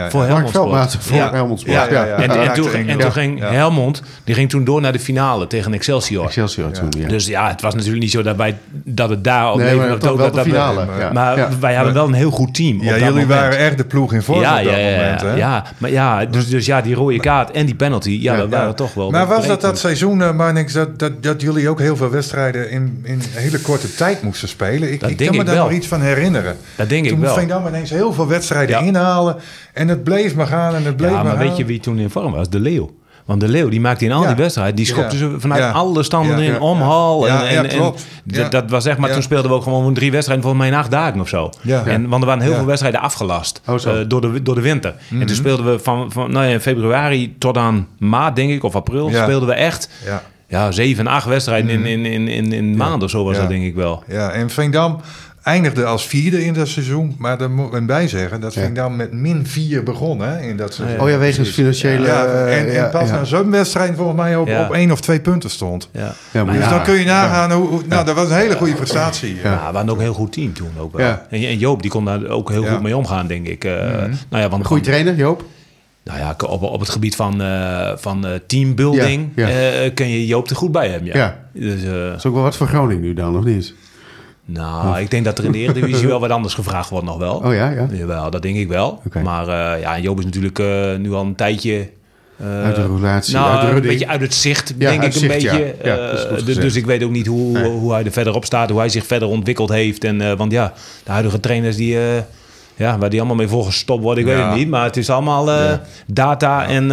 voor Helmond Mark Veldmaten voor Helmond. Ja, En, en, toen, en toen ging Helmond, die ging toen door naar de finale tegen Excelsior. Excelsior toen. Dus ja, het was natuurlijk niet zo dat, wij, dat het daar op nee, maar het wel de finale. Maar wij hadden wel een heel goed team Ja, jullie waren echt de ploeg in vorm op dat moment. Ja, maar ja, dus ja, die rode kaart en die penalty, ja, dat waren toch wel... Maar was dat dat seizoen, uh, Marnix, dat, dat, dat jullie ook heel veel wedstrijden in, in hele korte tijd moesten spelen. Ik, ik kan me daar nog iets van herinneren. Dat denk toen ik wel. Toen Veendam ineens heel veel wedstrijden inhalen. En het bleef maar gaan en het bleef ja, maar, maar weet je wie toen in vorm was? De Leeuw. Want de Leeuw, die maakte in al die wedstrijden, die schopte ze vanuit alle standen in, omhal. En, en, dat was zeg maar, toen speelden we ook gewoon drie wedstrijden, volgens mij in acht dagen of zo. En, want er waren heel veel wedstrijden afgelast oh, uh, door, de, door de winter. En toen mhm. speelden we van, van nou ja, in februari tot aan maart, denk ik, of april, speelden we echt... Ja, zeven, acht wedstrijden in, mhm. in, in, in, in maanden of zo was dat denk ik wel. Ja, en Veendam eindigde als vierde in dat seizoen. Maar daar moet ik bij zeggen, dat ging dan met min vier begonnen in dat seizoen. Oh ja, wegens financiële... Ja, en, en pas na zo'n wedstrijd volgens mij op, op één of twee punten stond. Ja. dus dan kun je nagaan hoe... nou, dat was een hele goede prestatie. Ja, we hadden ook een heel goed team toen ook wel. En, Joop, die kon daar ook heel goed mee omgaan, denk ik. Uh, nou ja, want Goeie trainer, Joop? Nou ja, op, op het gebied van, uh, van teambuilding ja, kun je Joop er goed bij hebben. Ja. ja. Dus, is ook wel wat voor Groningen nu dan, of niet? Nou, ik denk dat er in de Eredivisie wel wat anders gevraagd wordt nog wel. Oh ja, ja? Jawel, dat denk ik wel. Maar uh, ja, Joop is natuurlijk uh, nu al een tijdje... Uh, uit de relatie, nou, uit de een beetje uit het zicht, ja, denk ik een beetje. Ja. dus, dus, ik weet ook niet hoe, nee. hoe hij er verder op staat, hoe hij zich verder ontwikkeld heeft. En, want ja, de huidige trainers die... ja, waar die allemaal mee volgestopt worden, ik weet het niet. Maar het is allemaal data en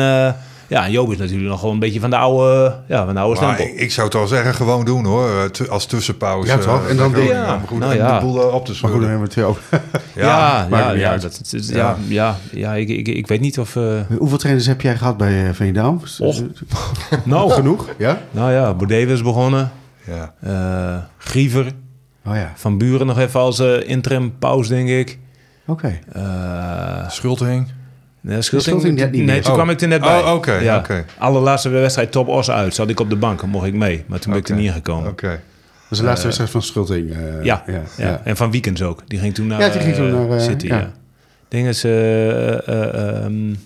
ja, Joop is natuurlijk nog wel een beetje van de oude, ja, van de oude stempel. Ik, zou het wel zeggen, gewoon doen hoor, als tussenpauze. Ja, toch? En dan de, ja, goed, nou, ja. de boel eh, op te schudden. Maar goed, dan hebben we ja, ja, ja, dat, ja, ja, ja, ik, ik, ik weet niet of... Uh... Hoeveel trainers heb jij gehad bij uh, Veendam? nou, genoeg, ja? Nou ja, Boudet is begonnen. Ja. Uh, Griever. Oh ja. Van Buren nog even als uh, interim pauze, denk ik. Oké. Okay. Schulting. Nee, Schulting net niet Nee, toen kwam ik er net bij. Oh, oké. ja. Okay. Allerlaatste wedstrijd Top Os uit. Zat ik op de bank, mocht ik mee. Maar toen ben ik er niet gekomen. Oké. Dat is de laatste uh, wedstrijd van Schulting. Uh, ja, ja, ja, en van Weekends ook. Die ging toen naar, ja, die ging toen naar uh, City. Ja. Ding is... Um,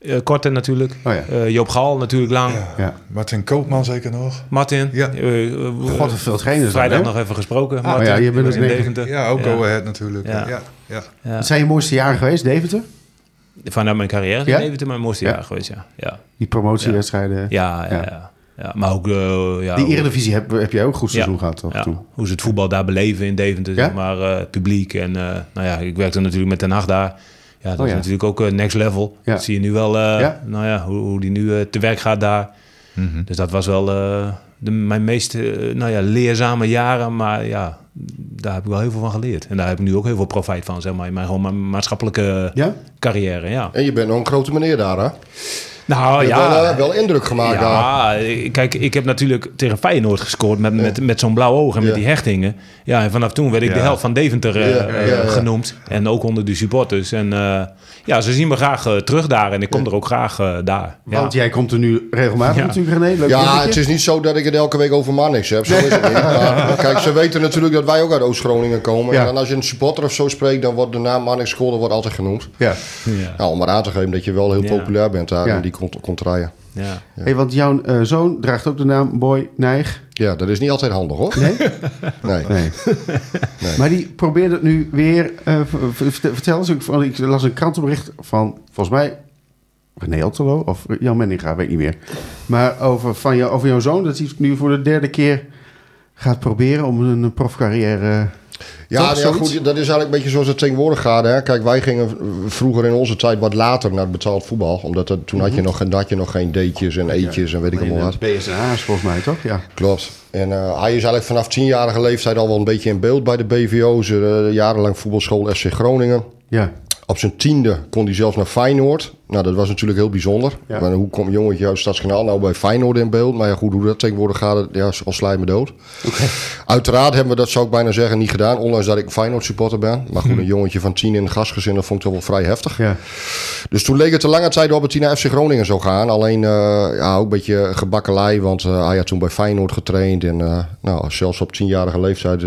uh, Korte natuurlijk. Oh, ja. Joop Gal natuurlijk lang. Ja. ja. Martin Koopman zeker nog. Martin. Ja. Uh, God, veel trainers. Vrijdag nog even gesproken. Ah, Martin, ja, je bent in Deventer. Ja, ook ja. Go Ahead natuurlijk. Ja. Ja. Ja. Zijn je mooiste jaren geweest, Deventer? Vanuit mijn carrière ja? even mijn mooiste jaar geweest, ja. ja. Die promotiewedstrijden. Ja, ja, ja. ja. maar ook... Uh, ja, die Eredivisie heb, heb jij ook goed seizoen gehad, toch? Hoe ze het voetbal daar beleven in Deventer, zeg maar, uh, publiek. En uh, nou ja, ik werkte natuurlijk met Den Haag daar. Ja, dat oh, is natuurlijk ook next level. Dat zie je nu wel, nou ja, hoe, hoe die nu te werk gaat daar. Mm -hmm. Dus dat was wel de, mijn meest nou ja, leerzame jaren. Maar ja, daar heb ik wel heel veel van geleerd. En daar heb ik nu ook heel veel profijt van, zeg maar, in mijn, gewoon mijn maatschappelijke ja? carrière. Ja. En je bent nog een grote meneer daar, hè? Nou ja. Wel, uh, wel, indruk gemaakt ja, daar. Kijk, ik heb natuurlijk tegen Feyenoord gescoord met, met, met zo'n blauw oog en met die hechtingen. Ja, en vanaf toen werd ik de helft van Deventer uh, genoemd. En ook onder de supporters. En uh, ja, ze zien me graag terug daar en ik kom er ook graag daar. Want jij komt er nu regelmatig natuurlijk, René. Leuk ja, het is niet zo dat ik het elke week over Mannix heb. Zo is het niet. Maar, kijk, ze weten natuurlijk dat wij ook uit Oost-Groningen komen. En dan als je een supporter of zo spreekt, dan wordt de naam Mannix School wordt altijd genoemd. Ja. Nou, om maar aan te geven dat je wel heel populair bent daar in die komt, rijden. Ja. Hey, want jouw uh, zoon draagt ook de naam Boy Nijg. Ja, dat is niet altijd handig hoor. Nee? nee. nee. nee. Maar die probeert het nu weer. Uh, vertel eens, ik las een krantenbericht van volgens mij René Altelo of Jan Menninga, weet niet meer. Maar over, van jou, over jouw zoon, dat hij nu voor de derde keer gaat proberen om een profcarrière ja, ja goed, dat is eigenlijk een beetje zoals het tegenwoordig gaat. Hè. Kijk, wij gingen vroeger in onze tijd wat later naar het betaald voetbal. Omdat toen had, je mhm. nog, had je nog geen deetjes en eetjes en weet ik allemaal wat. BSNA's volgens mij, toch? Ja. Klopt. En uh, hij is eigenlijk vanaf tienjarige leeftijd al wel een beetje in beeld bij de BVO's. Uh, jarenlang voetbalschool SC Groningen. Ja. Op zijn tiende kon hij zelfs naar Feyenoord. Nou, dat was natuurlijk heel bijzonder. Maar hoe komt een jongetje uit Stadskanaal nou bij Feyenoord in beeld? Maar ja, goed, hoe dat tegenwoordig gaat, ja, al slijt me dood. Uiteraard hebben we dat, zou ik bijna zeggen, niet gedaan. Ondanks dat ik Feyenoord supporter ben. Maar goed, hm. een jongetje van tien in een gastgezin, dat vond ik toch wel vrij heftig. Ja. Dus toen leek het te lange tijd op het hij naar FC Groningen zou gaan. Alleen, uh, ja, ook een beetje gebakkelei. Want uh, hij had toen bij Feyenoord getraind. En uh, nou, zelfs op tienjarige leeftijd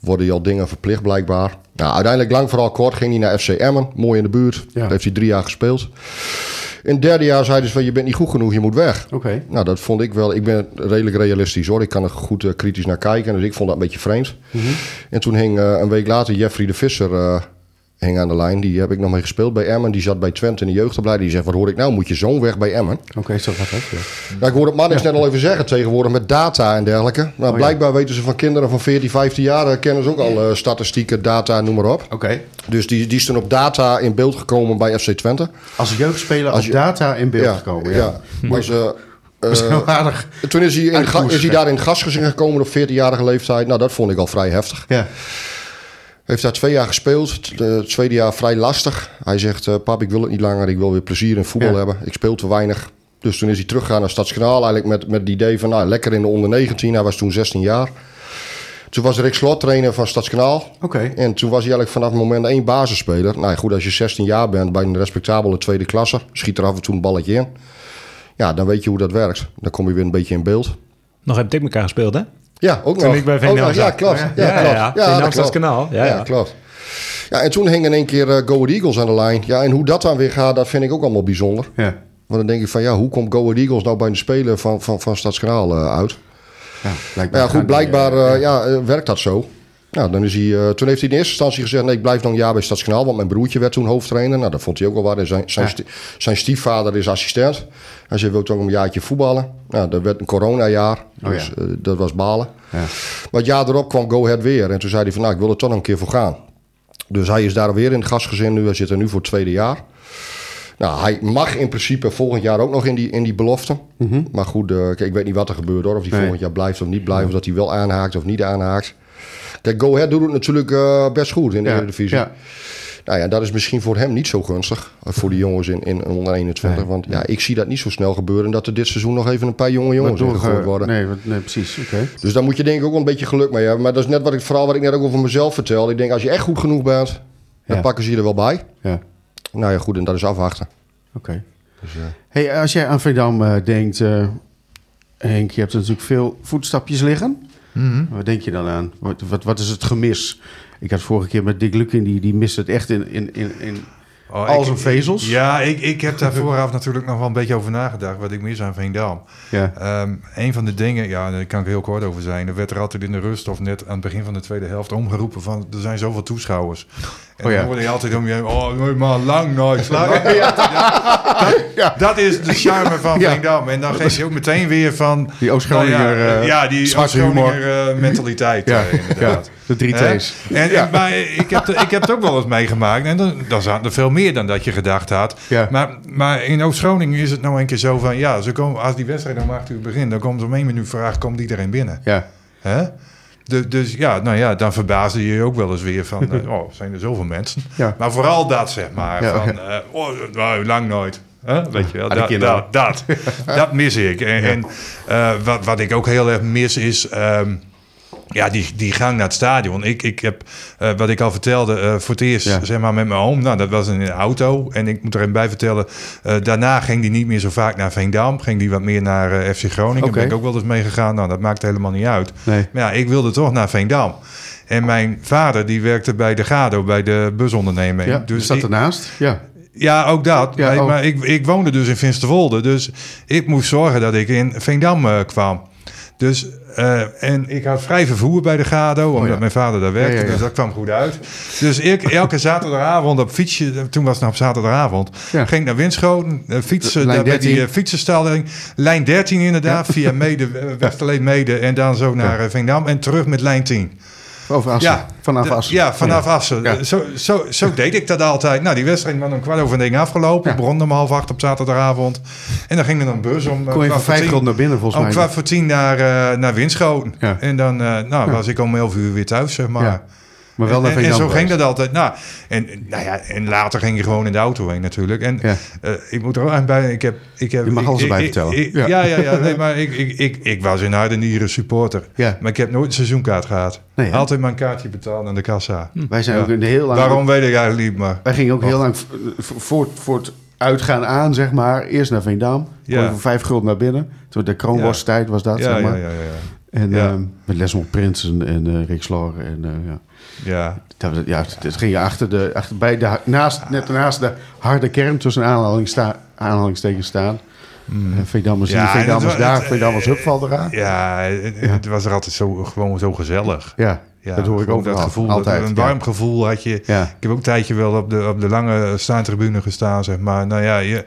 worden je al dingen verplicht blijkbaar. Nou, uiteindelijk lang vooral kort ging hij naar FC Emmen. Mooi in de buurt. Daar heeft hij drie jaar gespeeld. In het derde jaar zeiden ze van je bent niet goed genoeg, je moet weg. Oké. Nou, dat vond ik wel. Ik ben redelijk realistisch hoor. Ik kan er goed uh, kritisch naar kijken. Dus ik vond dat een beetje vreemd. Mm En toen hing uh, een week later Jeffrey de Visser uh, hing aan de lijn. Die heb ik nog mee gespeeld bij Emmen. Die zat bij Twente in de jeugdopleiding. Die zegt, wat hoor ik nou? Moet je zoon weg bij Emmen? Oké, zo gaat dat. Ja. Nou, ik hoorde het man net al even zeggen tegenwoordig met data en dergelijke. Nou, Oh, blijkbaar weten ze van kinderen van 14, 15 jaar... eh, kennen ze ook al eh, statistieken, data, noem maar op. Oké. Dus die, die is toen op data in beeld gekomen bij FC Twente. Als jeugdspeler als je- data in beeld gekomen. Ja. Is eh, heel aardig. toen is hij, in, is hij daar in het gastgezin gekomen op 14-jarige leeftijd. Nou, dat vond ik al vrij heftig. Ja. Heeft daar twee jaar gespeeld. Het eh, het tweede jaar vrij lastig. Hij zegt, eh, pap, ik wil het niet langer. Ik wil weer plezier in voetbal Ja. hebben. Ik speel te weinig. Dus toen is hij teruggegaan naar Stadskanaal. Eigenlijk met, met het idee van, nou, lekker in de onder 19. Hij was toen 16 jaar. Toen was Rick Slot trainer van Stadskanaal. Oké. En toen was hij eigenlijk vanaf moment één basisspeler. Nou goed, als je 16 jaar bent bij een respectabele tweede klasse... schiet er af en toe een balletje in. Ja, dan weet je hoe dat werkt. Dan kom je weer een beetje in beeld. Nog heb ik elkaar gespeeld, hè? Ja, ook Toen nog. ik bij Ja, klopt. Ja, Ja, ja, klopt. ja. Dat klopt. Ja, Ja, klopt. Ja, en toen hing in één keer eh Go Eagles aan de lijn. Ja, en hoe dat dan weer gaat, dat vind ik ook allemaal bijzonder. Ja. Want dan denk ik van, ja, hoe komt Go Eagles nou bij de speler van, van, van Stadskanaal eh, uit? Ja, blijkbaar. Ja, goed, blijkbaar eh, ja, werkt dat zo. Nou, dan is hij, eh, toen heeft hij in eerste instantie gezegd... nee, ik blijf nog een jaar bij Stadskanaal... want mijn broertje werd toen hoofdtrainer. Nou, dat vond hij ook wel waar. Zijn, zijn, Ja. sti- zijn stiefvader is assistent. Hij zei, wil toch een jaartje voetballen? Nou, dat werd een coronajaar. Oh, dus ja. eh, dat was balen. Ja. Maar het jaar erop kwam Go Ahead weer. En toen zei hij van, nou, ik wil er toch nog een keer voor gaan. Dus hij is daar weer in het gastgezin nu. Hij zit er nu voor het tweede jaar. Nou, hij mag in principe volgend jaar ook nog in die, in die belofte. Maar goed, eh, kijk, ik weet niet wat er gebeurt hoor. Of hij Nee. volgend jaar blijft of niet blijft. Of dat hij wel aanhaakt of niet aanhaakt. Kijk, Go Ahead doet het natuurlijk eh, best goed in de Eredivisie. ja. Nou ja, dat is misschien voor hem niet zo gunstig. eh, Voor die jongens in, in onder 21. Nee. Want ja, ik zie dat niet zo snel gebeuren. Dat er dit seizoen nog even een paar jonge jongens ingegooid eh, worden. Nee, nee, precies. Oké. Dus daar moet je denk ik ook wel een beetje geluk mee hebben. Maar dat is net wat ik, vooral wat ik net ook over mezelf vertel. Ik denk, als je echt goed genoeg bent, dan pakken ze je er wel bij. Ja. Nou ja, goed, en dat is afwachten. Oké. Dus, Hey, als jij aan Veendam eh, denkt, Henk, je hebt natuurlijk veel voetstapjes liggen. Mhm. Wat denk je dan aan? Wat, wat, wat is het gemis? Ik had vorige keer met Dick Lukin, die, die mist het echt in, in, in, in Oh, al ik- zijn vezels. Ja, ik, ik heb daar vooraf natuurlijk nog wel een beetje over nagedacht. Wat ik mis aan Veendam. Ja. Ehm, een van de dingen, ja, daar kan ik heel kort over zijn. Er werd er altijd in de rust of net aan het begin van de tweede helft omgeroepen van er zijn zoveel toeschouwers. En Oh ja. dan hoorde je altijd om je heen, oh maar lang nooit. Ja, dat, Ja. dat is de charme van Ja. Veendam. En dan geef je ook meteen weer van... Die Oost-Groninger, nou ja, eh, ja, die. Oost-Groninger eh, mentaliteit Ja, eh, inderdaad. De drie Hè? T's. En, Ja. maar ik heb, ik heb het ook wel eens meegemaakt. En dan, dan zaten er veel meer dan dat je gedacht had. Ja. Maar, maar in Oost-Groningen is het nou een keer zo van... Ja, ze komen, als die wedstrijd om 8 uur begint... dan komt om één minuut vraag, komt iedereen binnen? Ja. Hè? De, dus ja, nou ja, dan verbaasde je je ook wel eens weer van... eh, oh, zijn er zoveel mensen? Ja. Maar vooral dat, zeg maar. Ja, van, eh, oh, nou, lang nooit. Hè? Weet je wel, dat, dat, dat, dat mis ik. En, en eh, wat, wat ik ook heel erg mis is... ehm, ja, die, die gang naar het stadion. Ik, ik heb, eh, wat ik al vertelde, eh, voor het eerst Ja. zeg maar met mijn oom. Nou, dat was in een auto. En ik moet er even bij vertellen, eh, daarna ging die niet meer zo vaak naar Veendam. Ging die wat meer naar FC Groningen. Daar ben ik ook wel eens mee gegaan. Nou, dat maakt helemaal niet uit. Nee. Maar ja, ik wilde toch naar Veendam. En mijn vader, die werkte bij de Gado, bij de busonderneming. Ja, dus ik- ernaast? Ja. ja, ook dat. Ja, maar maar ik, ik woonde dus in Finsterwolde. Dus ik moest zorgen dat ik in Veendam kwam. Dus, eh, en ik had vrij vervoer bij de Gado, omdat Oh, ja. mijn vader daar werkte. Ja, ja, ja. Dus dat kwam goed uit. Dus ik, elke zaterdagavond op fietsje, toen was het nog op zaterdagavond, ging ik naar Winschoten, eh, fietsen, daar met die 13. eh, fietsenstalling. Lijn 13 inderdaad, via Mede, Westerlee Mede en dan zo naar Veendam en terug met lijn 10. Over Assen. vanaf de- Assen. Ja, vanaf Ja. Assen. Ja. Zo, zo, zo deed ik dat altijd. Nou, die wedstrijd was om kwart over negen afgelopen. Ja. Begon om half acht op zaterdagavond. En dan ging er een bus om... eh, Kon je vijf tien- gulden naar binnen volgens Om mij. kwart voor tien naar, eh, naar Winschoten. Ja. En dan eh, nou, was ik om elf uur weer thuis, zeg maar. Ja. Maar wel en, naar en, en zo ging dat altijd. Nou, en, nou ja, en later ging je gewoon in de auto heen natuurlijk. En Ja. eh, ik moet er ook aan bij... Ik heb, ik heb, Je mag ik- alles ik- erbij ik- vertellen. Ja. ja, ja, ja. Nee, maar ik, ik, ik, ik was een harde nieren supporter. Ja. Maar ik heb nooit een seizoenkaart gehad. Nee? Altijd mijn kaartje betaald aan de kassa. Wij zijn Ja. ook in de heel lang... Waarom weet ik eigenlijk niet, maar... Wij gingen ook heel lang v- v- voor, voor het uitgaan aan, zeg maar. Eerst naar Veendam. Ja. voor vijf gulden naar binnen. Toen de kroonworsttijd was dat, Ja, zeg ja, maar. ja, ja, En Ja. ehm, met Lesmond Prinsen en eh Rick Slor. En, eh, ja. Ja. Dat, ja, dat ging je achter de, achter, bij de, naast, net naast de harde kern tussen aanhalingsta, aanhalingstekens staan. En Mm. Ja, hier, en Veendam het is wa- daar, het- Veendam is hupval eraan. Ja, het, het was er altijd zo, gewoon zo gezellig. Ja, Ja, dat hoor ik ook dat gevoel, Altijd, een warm gevoel had je. Ik heb ook een tijdje wel op de, op de lange staantribune gestaan, zeg maar. Nou ja, je,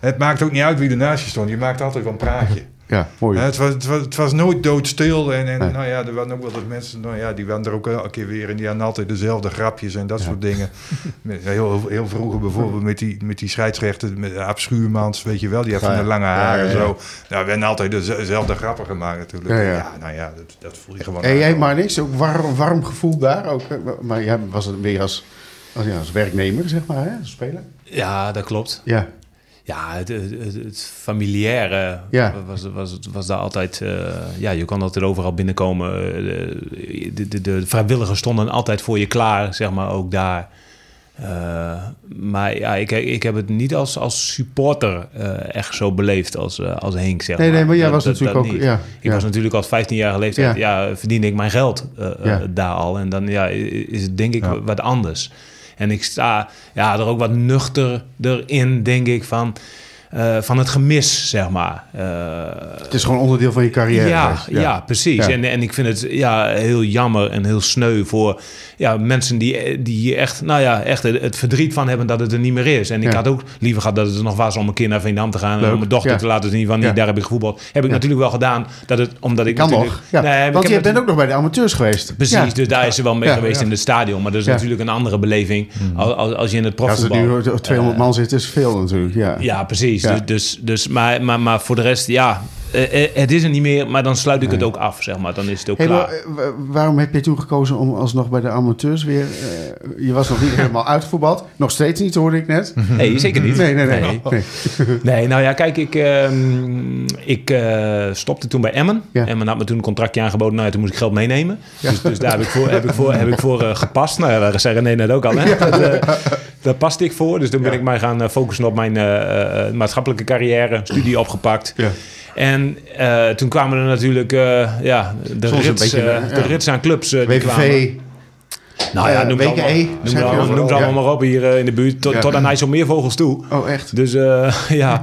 het maakt ook niet uit wie er naast je stond. Je maakt altijd wel een praatje. Ja, mooi. het, was, het, was, het was nooit doodstil. En, en nou ja, er waren ook wel eens mensen, nou ja, die waren er ook elke keer weer. En die hadden altijd dezelfde grapjes en dat soort dingen. Heel, heel vroeger bijvoorbeeld met die, met die scheidsrechter, met Aap Schuurmans, weet je wel. Die heeft van de lange haren en zo. Nou, we werden altijd dezelfde grappen gemaakt natuurlijk. Ja, nou ja, dat, dat voel je gewoon. En jij maar niks, ook warm, warm gevoel daar ook. Maar jij was het weer als, als, ja, als werknemer, zeg maar, hè, als speler? Ja, dat klopt. Ja. Ja, het, het, het familiaire was, was, was daar altijd... Uh, ja, je kan altijd overal binnenkomen. De, de, de, de, vrijwilligers stonden altijd voor je klaar, zeg maar, ook daar. Uh, maar ja, ik, ik heb het niet als, als supporter uh, echt zo beleefd als, als Henk, zeg nee, maar. Nee, maar jij was natuurlijk ook... Ja, ik was natuurlijk als 15-jarige leeftijd... Ja. ja, verdiende ik mijn geld daar al. En dan ja, is het denk ik wat anders. En ik sta ja, er ook wat nuchterder in, denk ik, van... Uh, van het gemis, zeg maar. Uh, het is gewoon onderdeel van je carrière. Ja, ja. precies. En, en ik vind het ja, heel jammer en heel sneu voor ja, mensen die, die hier echt, nou ja, echt het, verdriet van hebben dat het er niet meer is. En ik had ook liever gehad dat het er nog was om een keer naar Veendam te gaan. En om mijn dochter te laten zien van, niet, daar heb ik gevoetbald. Heb ik natuurlijk wel gedaan. Dat het, omdat ik kan nog. Nee, Want je bent ook nog bij de amateurs geweest. Precies, dus daar is ze wel mee geweest in het stadion. Maar dat is natuurlijk een andere beleving hmm. als, als je in het profvoetbal... Als er nu 200 man zit, is veel natuurlijk. Ja, ja precies. Dus, dus, dus, maar, maar, maar voor de rest, ja, uh, het is er niet meer, maar dan sluit ik het ook af, zeg maar. Dan is het ook klaar. waarom heb je toen gekozen om alsnog bij de amateurs weer... Uh, je was nog niet helemaal uitgevoetbald. Nog steeds niet, hoorde ik net. Nee, zeker niet. Nee, nee, nee. Nee, nee. nee nou ja, kijk, ik, uh, ik stopte toen bij Emmen. Ja. Emmen had me toen een contractje aangeboden. Nou, toen moest ik geld meenemen. Ja. Dus, dus, daar heb ik voor, heb ik voor, heb ik voor gepast. Nou ja, daar zei René net ook al. Hè? Dat, daar paste ik voor. Dus toen ben ik mij gaan focussen op mijn maatschappelijke carrière. Studie opgepakt. Ja. En uh, toen kwamen er natuurlijk uh, ja, de, rits, uh, de rits aan clubs. die WVV. Nou ja, noem, het allemaal, noem, allemaal, noem allemaal maar op hier uh, in de buurt. Tot, ja. tot aan IJsselmeervogels toe. Oh, echt? Dus uh, ja.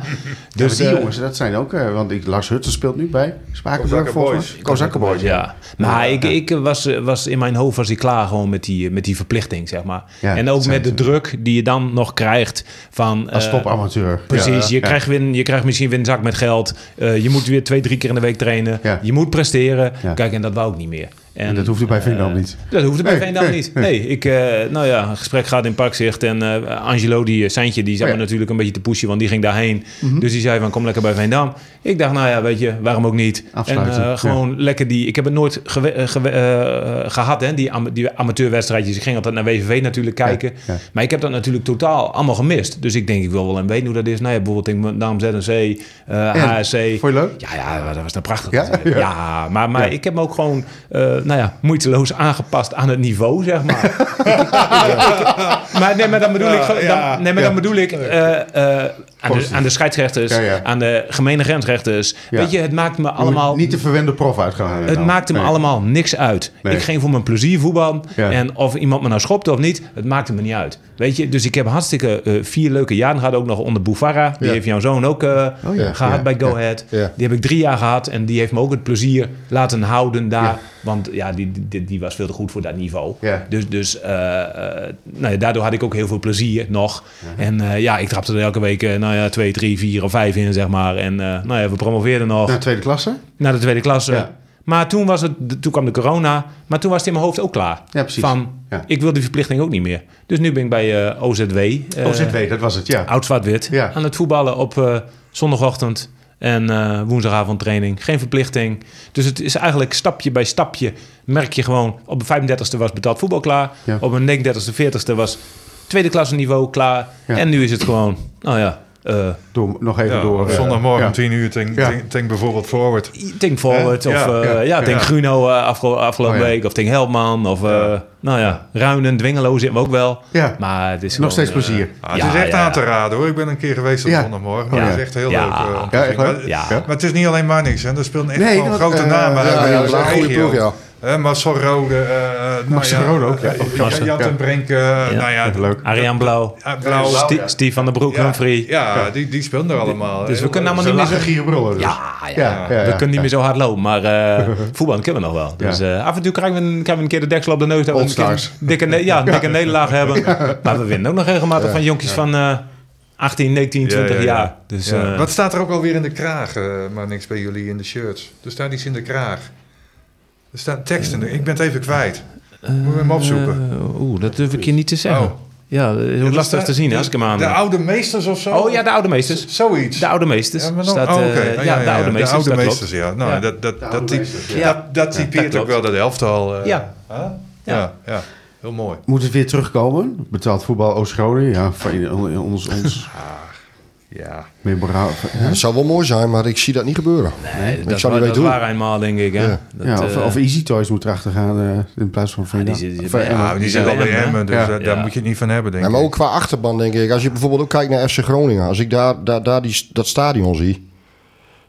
Dus, ja, die jongens, dat zijn ook... Uh, want ik, Lars Hutten speelt nu bij Spakenburg Boys. Boys, ja. Maar ik, ik was, was in mijn hoofd was ik klaar gewoon met die, met die verplichting, zeg maar. en ook met de druk die je dan nog krijgt van... Als topamateur. Precies. Je, Krijgt weer, je krijgt misschien weer een zak met geld. je moet weer twee, drie keer in de week trainen. Je moet presteren. Kijk, en dat wou ik niet meer. En, dat hoefde bij Veendam niet. Dat hoefde bij Veendam niet. Nee, ik, uh, nou ja, een gesprek gaat in Parkzicht. En uh, Angelo, die Seintje, die zat oh, me natuurlijk een beetje te pushen, want die ging daarheen. Mm -hmm. Dus die zei van, kom lekker bij Veendam. Ik dacht, nou ja, weet je, waarom ook niet? Afsluiten. En gewoon ja. lekker die... Ik heb het nooit ge gehad, hè, die, am die amateurwedstrijdjes. Ik ging altijd naar WVV natuurlijk kijken. Ja, maar ik heb dat natuurlijk totaal allemaal gemist. Dus ik denk, ik wil wel een weten hoe dat is. Nou ja, bijvoorbeeld Naam ZNC, HSC. Vond je leuk? Ja, ja, dat was nou prachtig. Ja, ja. maar, maar ik heb me ook gewoon nou ja, moeiteloos aangepast aan het niveau, zeg maar. maar nee, maar dan bedoel ik, dan, nee, maar dan bedoel ik uh, uh, aan, de, aan de scheidsrechters, aan de gemene grensrechters. Weet je, het maakt me allemaal... Niet de verwende prof uitgaan. Het nou. maakte me allemaal niks uit. Ik ging voor mijn plezier voetbal. En of iemand me nou schopte of niet, het maakte me niet uit. Weet je, dus ik heb hartstikke uh, vier leuke jaren gehad. Ook nog onder Boufara. Die heeft jouw zoon ook uh, oh, gehad bij Go Ahead. Die heb ik drie jaar gehad. En die heeft me ook het plezier laten houden daar. Want ja, die, die, die, was veel te goed voor dat niveau. Dus, dus uh, nou ja, daardoor had ik ook heel veel plezier nog. En ja, ik trapte er elke week nou ja, twee, drie, vier of vijf in, zeg maar. En nou ja, we promoveerden nog. Naar de tweede klasse? Naar de tweede klasse. Maar toen, was het, toen kwam de corona. Maar toen was het in mijn hoofd ook klaar. Ja, precies. Van, ja. ik wil die verplichting ook niet meer. Dus nu ben ik bij uh, OZW. Uh, OZW, dat was het, ja. Oud-zwart-wit. Ja. Aan het voetballen op uh, zondagochtend en woensdagavond training. Geen verplichting. Dus het is eigenlijk stapje bij stapje. Merk je gewoon, op de 35e was betaald voetbal klaar. Ja. Op een 39e, 40e was tweede klasse niveau klaar. En nu is het gewoon, nou ja, uh, door, nog even ja, door. Zondagmorgen om tien uur, denk, ja. denk, denk, bijvoorbeeld Forward. Think Forward, of uh, ja, denk Gruno uh, afge afgelopen oh, week, of Think Helpman, of nou ja, Ruinen, Dwingelo zitten we ook wel. Ja. Maar het is nog steeds plezier. Ah, het is echt aan te raden hoor. Ik ben een keer geweest op zondagmorgen, maar het is echt heel leuk. ja, echt maar, maar, het is niet alleen maar niks, hè. er speelt echt nee, gewoon grote namen uit. Ploeg, ja. Uh, Marcel Rode. Uh, Marcel nou Rode ook, ja. Uh, Jan Brink. nou ja, leuk. Ariane Blauw. Blauw. Steve van der Broek, ja, Humphrey. Ja, die, die speelden er allemaal. Dus we kunnen allemaal niet meer zo... Dus. Ja, ja, we kunnen niet meer zo hard lopen. Maar voetbal kunnen we nog wel. Dus af en toe krijgen we, een, krijgen we een keer de deksel op de neus. Dat we een dikke, ja, dikke nederlaag hebben. Maar we winnen ook nog regelmatig van jonkies van... 18, 19, 20 jaar. Dus, uh, Wat staat er ook alweer in de kraag, uh, maar niks bij jullie in de shirts? Er staat iets in de kraag. Er staan teksten. Ik ben het even kwijt. Moet we hem opzoeken? Uh, Oeh, dat durf ik je niet te zeggen. Oh. Ja, heel ja, lastig te zien de, als ik hem aan... De oude meesters of zo? Oh ja, de oude meesters. Zoiets. De oude meesters. Ja, staat, oh, okay. ja, ja, de oude meesters. De oude meesters, ja. Nou, dat, dat, dat, dat, dat typeert ook wel dat elftal. ja. ja. ja. Heel mooi. Moet het weer terugkomen? Betaald voetbal Oost-Groningen? Ja, van ons... ons. Ja. Memorabel. Ja, het zou wel mooi zijn, maar ik zie dat niet gebeuren. Nee, ik dat, zou niet dat waar eenmaal, denk ik. Hè? Ja. Dat, ja, of, uh, of Easy Toys moet erachter gaan uh, in plaats van Veenam. Ja, die, die, zijn wel bij Emmen, dus ja. daar moet je het niet van hebben, denk ik. Maar ook qua achterban, denk ik. Als je bijvoorbeeld ook kijkt naar FC Groningen. Als ik daar, daar, daar die, dat stadion zie...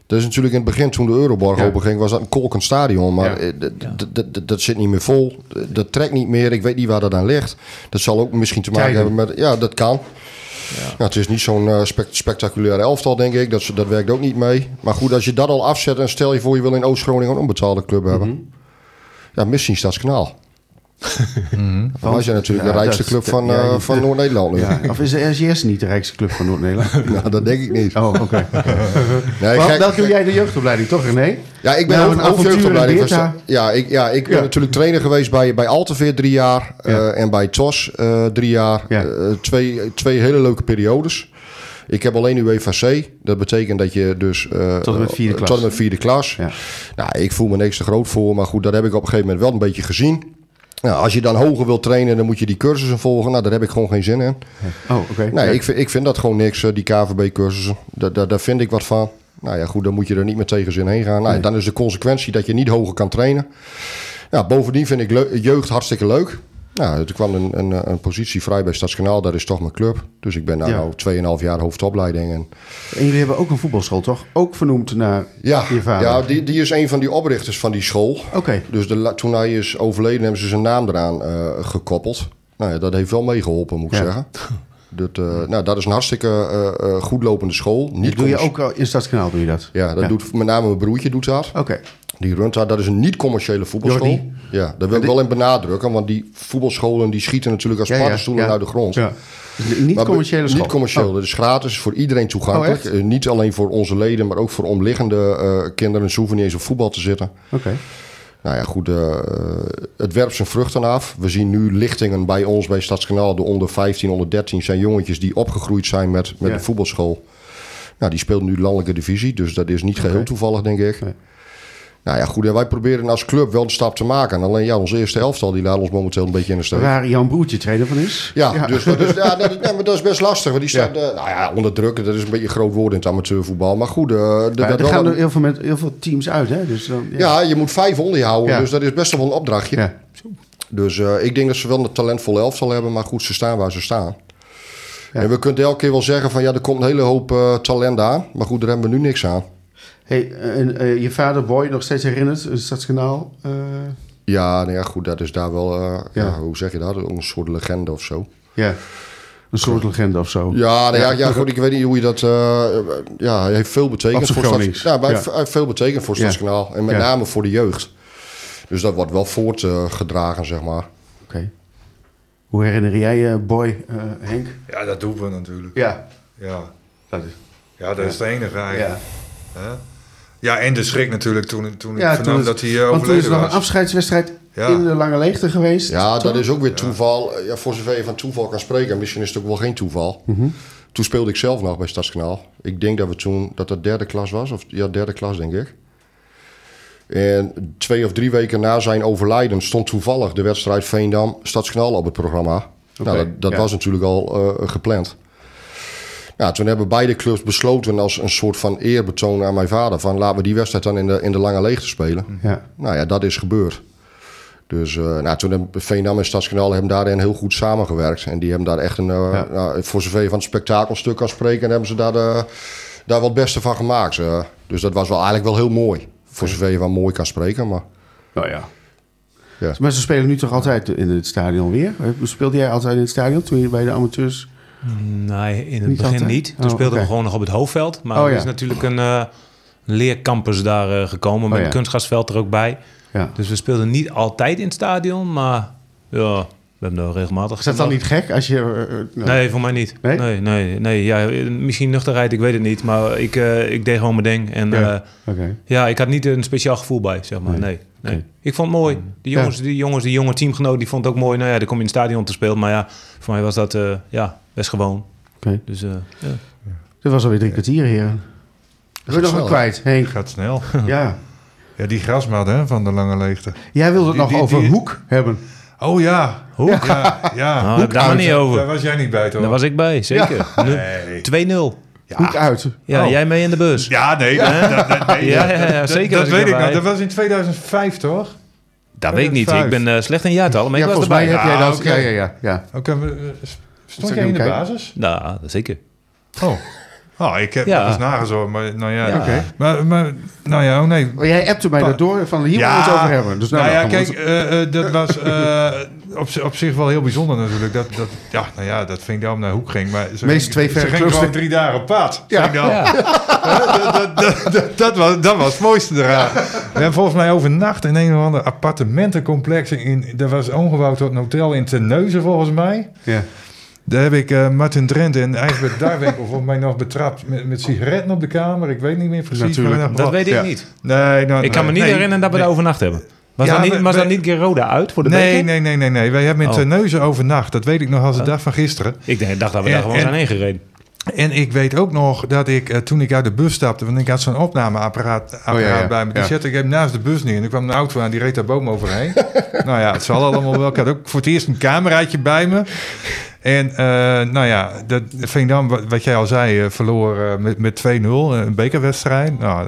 Dat is natuurlijk in het begin, toen de Euroborg ja. open ging, was dat een kolkend stadion. Maar ja. dat zit niet meer vol. Dat trekt niet meer. Ik weet niet waar dat aan ligt. Dat zal ook misschien te maken hebben met... Ja, dat kan. Ja. het is niet zo'n uh, spectaculair elftal, denk ik. Dat, dat werkt ook niet mee. Maar goed, als je dat al afzet en stel je voor je wil in Oost-Groningen een onbetaalde club hebben. Mm -hmm. Ja, misschien Stadskanaal. Mm -hmm. Wij zijn natuurlijk ja, de rijkste club van, ja, uh, van Noord-Nederland. Ja. Of is de RGS niet de rijkste club van Noord-Nederland? nou, dat denk ik niet. Oh, oké. Okay. nee, dan doe jij de jeugdopleiding, toch René? Ja, ik ben nou, ook jeugdopleiding. Van, ja, ik, ja, ik ben natuurlijk trainer geweest bij, bij Alteveer drie jaar. Uh, en bij TOS uh, drie jaar. twee, twee hele leuke periodes. Ik heb alleen UEFA C. Dat betekent dat je dus... Uh, tot en met vierde klas. Tot en met vierde klas. Ja. Nou, ik voel me niks te groot voor. Maar goed, dat heb ik op een gegeven moment wel een beetje gezien. Nou, als je dan hoger wilt trainen, dan moet je die cursussen volgen. Nou, daar heb ik gewoon geen zin in. Oh, oké. Nee, ik, vind, ik vind dat gewoon niks, die KVB-cursussen. Daar, daar, daar vind ik wat van. Nou ja, goed, dan moet je er niet met tegenzin heen gaan. Nou, Dan is de consequentie dat je niet hoger kan trainen. Ja, bovendien vind ik jeugd hartstikke leuk. Nou, er kwam een, een, een, positie vrij bij Stadskanaal. Dat is toch mijn club. Dus ik ben daar ja. nou 2,5 jaar hoofdopleiding. En, en jullie hebben ook een voetbalschool, toch? Ook vernoemd naar ja, je vader? Ja, die, die is een van die oprichters van die school. Oké. Dus de, toen hij is overleden, hebben ze zijn naam eraan uh, gekoppeld. Nou ja, dat heeft wel meegeholpen, moet ik ja. zeggen. Dat, uh, nou, dat is een hartstikke uh, uh, goed lopende school. Niet doe je ook in Stadskanaal, doe je dat? Ja, dat doet met name mijn broertje doet dat. Oké. Die runt daar, dat is een niet-commerciële voetbalschool. Jordi? Ja, dat wil ik wel in benadrukken, want die voetbalscholen die schieten natuurlijk als ja, paddenstoelen ja, ja. uit de grond. Ja. Niet commerciële school? Niet commercieel, oh. dat is gratis, voor iedereen toegankelijk. Oh, niet alleen voor onze leden, maar ook voor omliggende uh, kinderen. Ze hoeven niet eens op voetbal te zitten. Oké. Okay. Nou ja, goed, uh, het werpt zijn vruchten af. We zien nu lichtingen bij ons, bij Stadskanaal, de onder 15, onder 13 zijn jongetjes die opgegroeid zijn met, met de voetbalschool. Nou, die speelt nu landelijke divisie, dus dat is niet geheel toevallig, denk ik. Nee. Nou ja, goed. En wij proberen als club wel de stap te maken. En alleen ja, onze eerste elftal die laat ons momenteel een beetje in de steek. Waar Jan Broertje trainer van is. Ja, ja. Dus, dat is, ja, dat, nee, maar dat is best lastig. Want die staat, ja. Uh, nou ja, onder druk. Dat is een beetje een groot woord in het amateurvoetbal. Maar goed. Uh, de, er gaan er heel veel, met, heel veel teams uit. Hè? Dus dan, ja. ja. je moet vijf onder je houden. Dus dat is best wel een opdrachtje. Dus uh, ik denk dat ze wel een talentvolle elftal hebben. Maar goed, ze staan waar ze staan. En we kunnen elke keer wel zeggen van ja, er komt een hele hoop talent aan. Maar goed, daar hebben we nu niks aan. Hey, en uh, je vader Boy nog steeds herinnerd, een Stadskanaal? Uh... Ja, nou ja, goed, dat is daar wel, uh, ja. ja. hoe zeg je dat? Een soort legende of zo. Ja, een soort legende of zo. Ja, nou ja, ja, goed, ik weet niet hoe je dat... ja, hij heeft veel betekend voor Stads... Ja, maar hij heeft veel betekend voor Stadskanaal. En met name voor de jeugd. Dus dat wordt wel voortgedragen, zeg maar. Oké. Okay. Hoe herinner jij je Boy, Henk? Ja, dat doen we natuurlijk. Ja. Ja. Dat is... Ja, dat is het enige eigenlijk. Ja. Ja, en de schrik natuurlijk toen, toen ja, ik vernam toen dat hij uh, Want toen is nog een afscheidswedstrijd ja. in de lange leegte geweest. Ja, dat is ook weer toeval. Ja, voor zover je van toeval kan spreken. Misschien is het ook wel geen toeval. Mm -hmm. Toen speelde ik zelf nog bij Stadskanaal. Ik denk dat we toen, dat dat derde klas was. Of ja, derde klas denk ik. En twee of drie weken na zijn overlijden stond toevallig de wedstrijd Veendam Stadskanaal op het programma. Okay, nou, dat, dat ja. was natuurlijk al uh, gepland. Ja, toen hebben beide clubs besloten als een soort van eerbetoon aan mijn vader... van laten we die wedstrijd dan in de, in de lange leegte spelen. Ja. Nou ja, dat is gebeurd. Dus uh, nou, toen hebben Veendam en Stadskanaal hebben daarin heel goed samengewerkt. En die hebben daar echt een, uh, ja. nou, voor zover je van het spektakelstuk kan spreken... hebben ze daar, de, daar wat het beste van gemaakt. Dus dat was wel eigenlijk wel heel mooi. Voor zover je van mooi kan spreken, maar... Nou ja. Ja. Maar ze spelen nu toch altijd in het stadion weer? Speelde jij altijd in het stadion toen je bij de amateurs... Nee, in het begin niet. Toen oh, speelden we gewoon nog op het hoofdveld. Maar oh, er is natuurlijk een uh, leercampus daar uh, gekomen met oh, een kunstgrasveld er ook bij. Ja. Dus we speelden niet altijd in het stadion, maar ja, we hebben er regelmatig... Is dat dan niet gek als je... Uh, nee, voor mij niet. Nee? Nee, nee, nee ja, misschien nuchterheid, ik weet het niet. Maar ik, ik deed gewoon mijn ding. En ja, okay. ja, ik had niet een speciaal gevoel bij, zeg maar. Nee, nee. Okay. Ik vond het mooi. Die jongens, die jongens, die jonge teamgenoot, die vond het ook mooi. Nou ja, dan kom je in het stadion te spelen. Maar ja, voor mij was dat ja, best gewoon. Oké. Dus ja. Dit was alweer drie kwartier, heren. Dat nog wel kwijt. Hey. Gaat snel. ja. Ja, die grasmat hè, van de lange leegte. Jij wilde het nog over Hoek hebben. Oh ja, Hoek. Ja, ja. Nou, Hoek daar niet over. Daar was jij niet bij, toch? Daar was ik bij, zeker. Nee. 2-0. Ja. Hoek uit. Ja, oh. jij mee in de bus. Ja, nee. Dat, dat, nee ja, ja, zeker. Dat, weet ik nog. Dat was in 2005, toch? Dat weet ik niet. Ik ben uh, slecht in jaartallen, maar ja, ik was erbij. heb jij dat. Okay. Ja, ja, ja. Oké, okay, stond jij in de basis? Nou, zeker. Oh. Oh, ik heb ja. eens nagezocht, maar nou ja. ja. Maar, maar, nou ja, oh nee. Maar jij appte mij daardoor van hier ja. we het over hebben. Dus nou, nou ja, kijk, uh, uh, dat was uh, op, op zich wel heel bijzonder natuurlijk. Dat, dat, ja, nou ja, dat vind ik dan naar hoek ging. Maar ze Meest twee verre ging gewoon drie dagen op pad. Ja. ja. dat, dat, dat, dat, was, dat was het mooiste eraan. We hebben volgens mij overnacht in een of ander appartementencomplex. In, er was omgebouwd tot een hotel in Terneuzen volgens mij. Ja. Daar heb ik uh, Martin Drent en eigenlijk Darwinkel volgens mij nog betrapt met, met sigaretten op de kamer. Ik weet niet meer precies. Natuurlijk. Dat weet ik niet. Nee, nou, ik kan me niet herinneren dat we nee. er overnacht hebben. Was, ja, dat niet, was we, dat niet Geroda uit voor de nee, beker? Nee, nee, nee, nee. Wij hebben in oh. Terneuzen overnacht. Dat weet ik nog als de oh. dag van gisteren. Ik dacht dat we daar gewoon zijn heen gereden. En ik weet ook nog dat ik, uh, toen ik uit de bus stapte, want ik had zo'n opnameapparaat apparaat oh, ja, ja. bij me. Die ja. zette ik even naast de bus neer. En er kwam een auto aan, die reed daar boom overheen. nou ja, het zal allemaal wel. Ik had ook voor het eerst een cameraatje bij me. En uh, nou ja, dat, Veendam, wat jij al zei, uh, verloor uh, met, met 2-0 een bekerwedstrijd. Nou,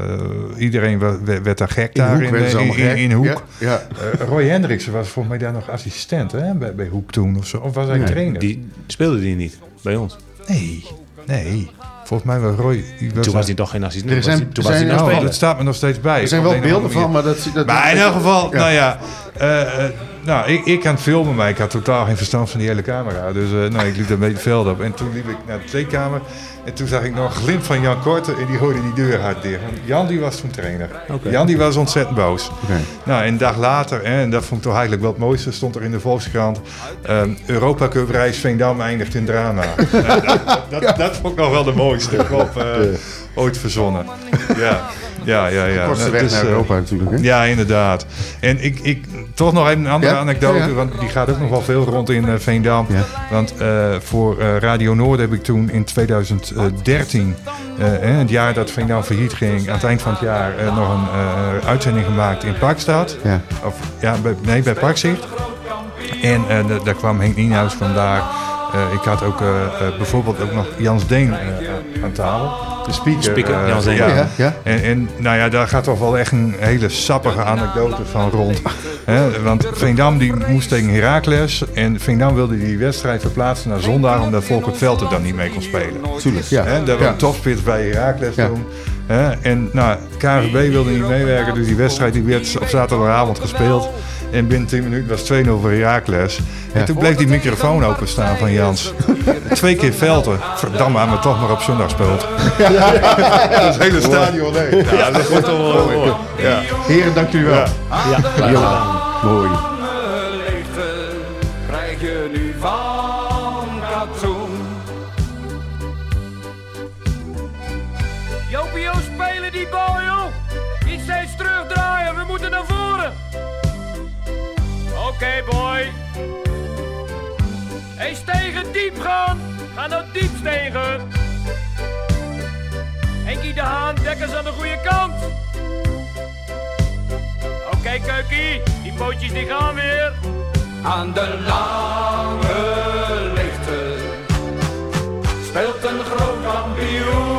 iedereen werd, werd daar gek in daar hoek, in, in, in, in, Hoek. Ja, ja. Roy Hendriksen was volgens mij daar nog assistent hè, bij, bij Hoek toen of zo. Of was hij nee, trainer? Die speelde die niet bij ons. Nee. Nee. Volgens mij was Roy... Was toen was hij toch geen assistent. Er zijn, toen was hij oh, dat staat me nog steeds bij. Er zijn wel beelden van, maar dat... dat maar in elk geval, nou ja... Uh, uh, nou, ik, ik aan het filmen, maar ik had totaal geen verstand van die hele camera. Dus uh, nou, ik liep beetje het veld op. En toen liep ik naar de theekamer. En toen zag ik nog een glimp van Jan Korte en die gooide die deur hard dicht. Jan die was toen trainer. Okay. Jan die was ontzettend boos. Okay. Nou, en een dag later, hè, en dat vond ik toch eigenlijk wel het mooiste, stond er in de Volkskrant... Um, Europa Cup reis Veendam eindigt in drama. nou, dat, dat, dat, vond ik nog wel de mooiste. Uh, ooit verzonnen. Ja. Ja, ja, ja. Kortste weg naar Europa natuurlijk. Hè? Ja, inderdaad. En ik, ik, toch nog even een andere ja? anekdote, ja, ja. want die gaat ook nog wel veel rond in uh, Veendam. Want uh, voor uh, Radio Noord heb ik toen in 2013, het jaar dat Veendam failliet ging, aan het eind van het jaar nog een uitzending gemaakt in Parkstad. Ja. Of, ja, bij, nee, bij Parkzicht. En daar kwam Henk Nienhuis vandaar. ik had ook bijvoorbeeld ook nog Jans Deen aan tafel. De speaker. speaker Jan ja. ja. ja. En, en, nou ja, daar gaat toch wel echt een hele sappige anekdote van rond. He, want Veendam die moest tegen Heracles. En Veendam wilde die wedstrijd verplaatsen naar zondag. Omdat Volkert Veld er dan niet mee kon spelen. Tuurlijk, ja. He, daar was een topspits bij Heracles toen. en nou, KVB wilde niet meewerken. Dus die wedstrijd die werd op zaterdagavond gespeeld. En binnen 10 minuten was 2-0 voor Herakles. En toen bleef die microfoon openstaan van Jans. Twee keer Velten. Verdamme, maar toch maar op zondag speelt. Ja, dat hele stadion, nee. Ja, dat wordt toch wel mooi. Ja. Heren, dank jullie wel. Ja, ja. ja. mooi. Okay, boy. Hey, stegen diep gaan. Ga nou diep stegen. Henkie de Haan, dekkers aan de goede kant. Oké, okay, Keukie. Die pootjes die gaan weer. Aan de lange lichten speelt een groot kampioen.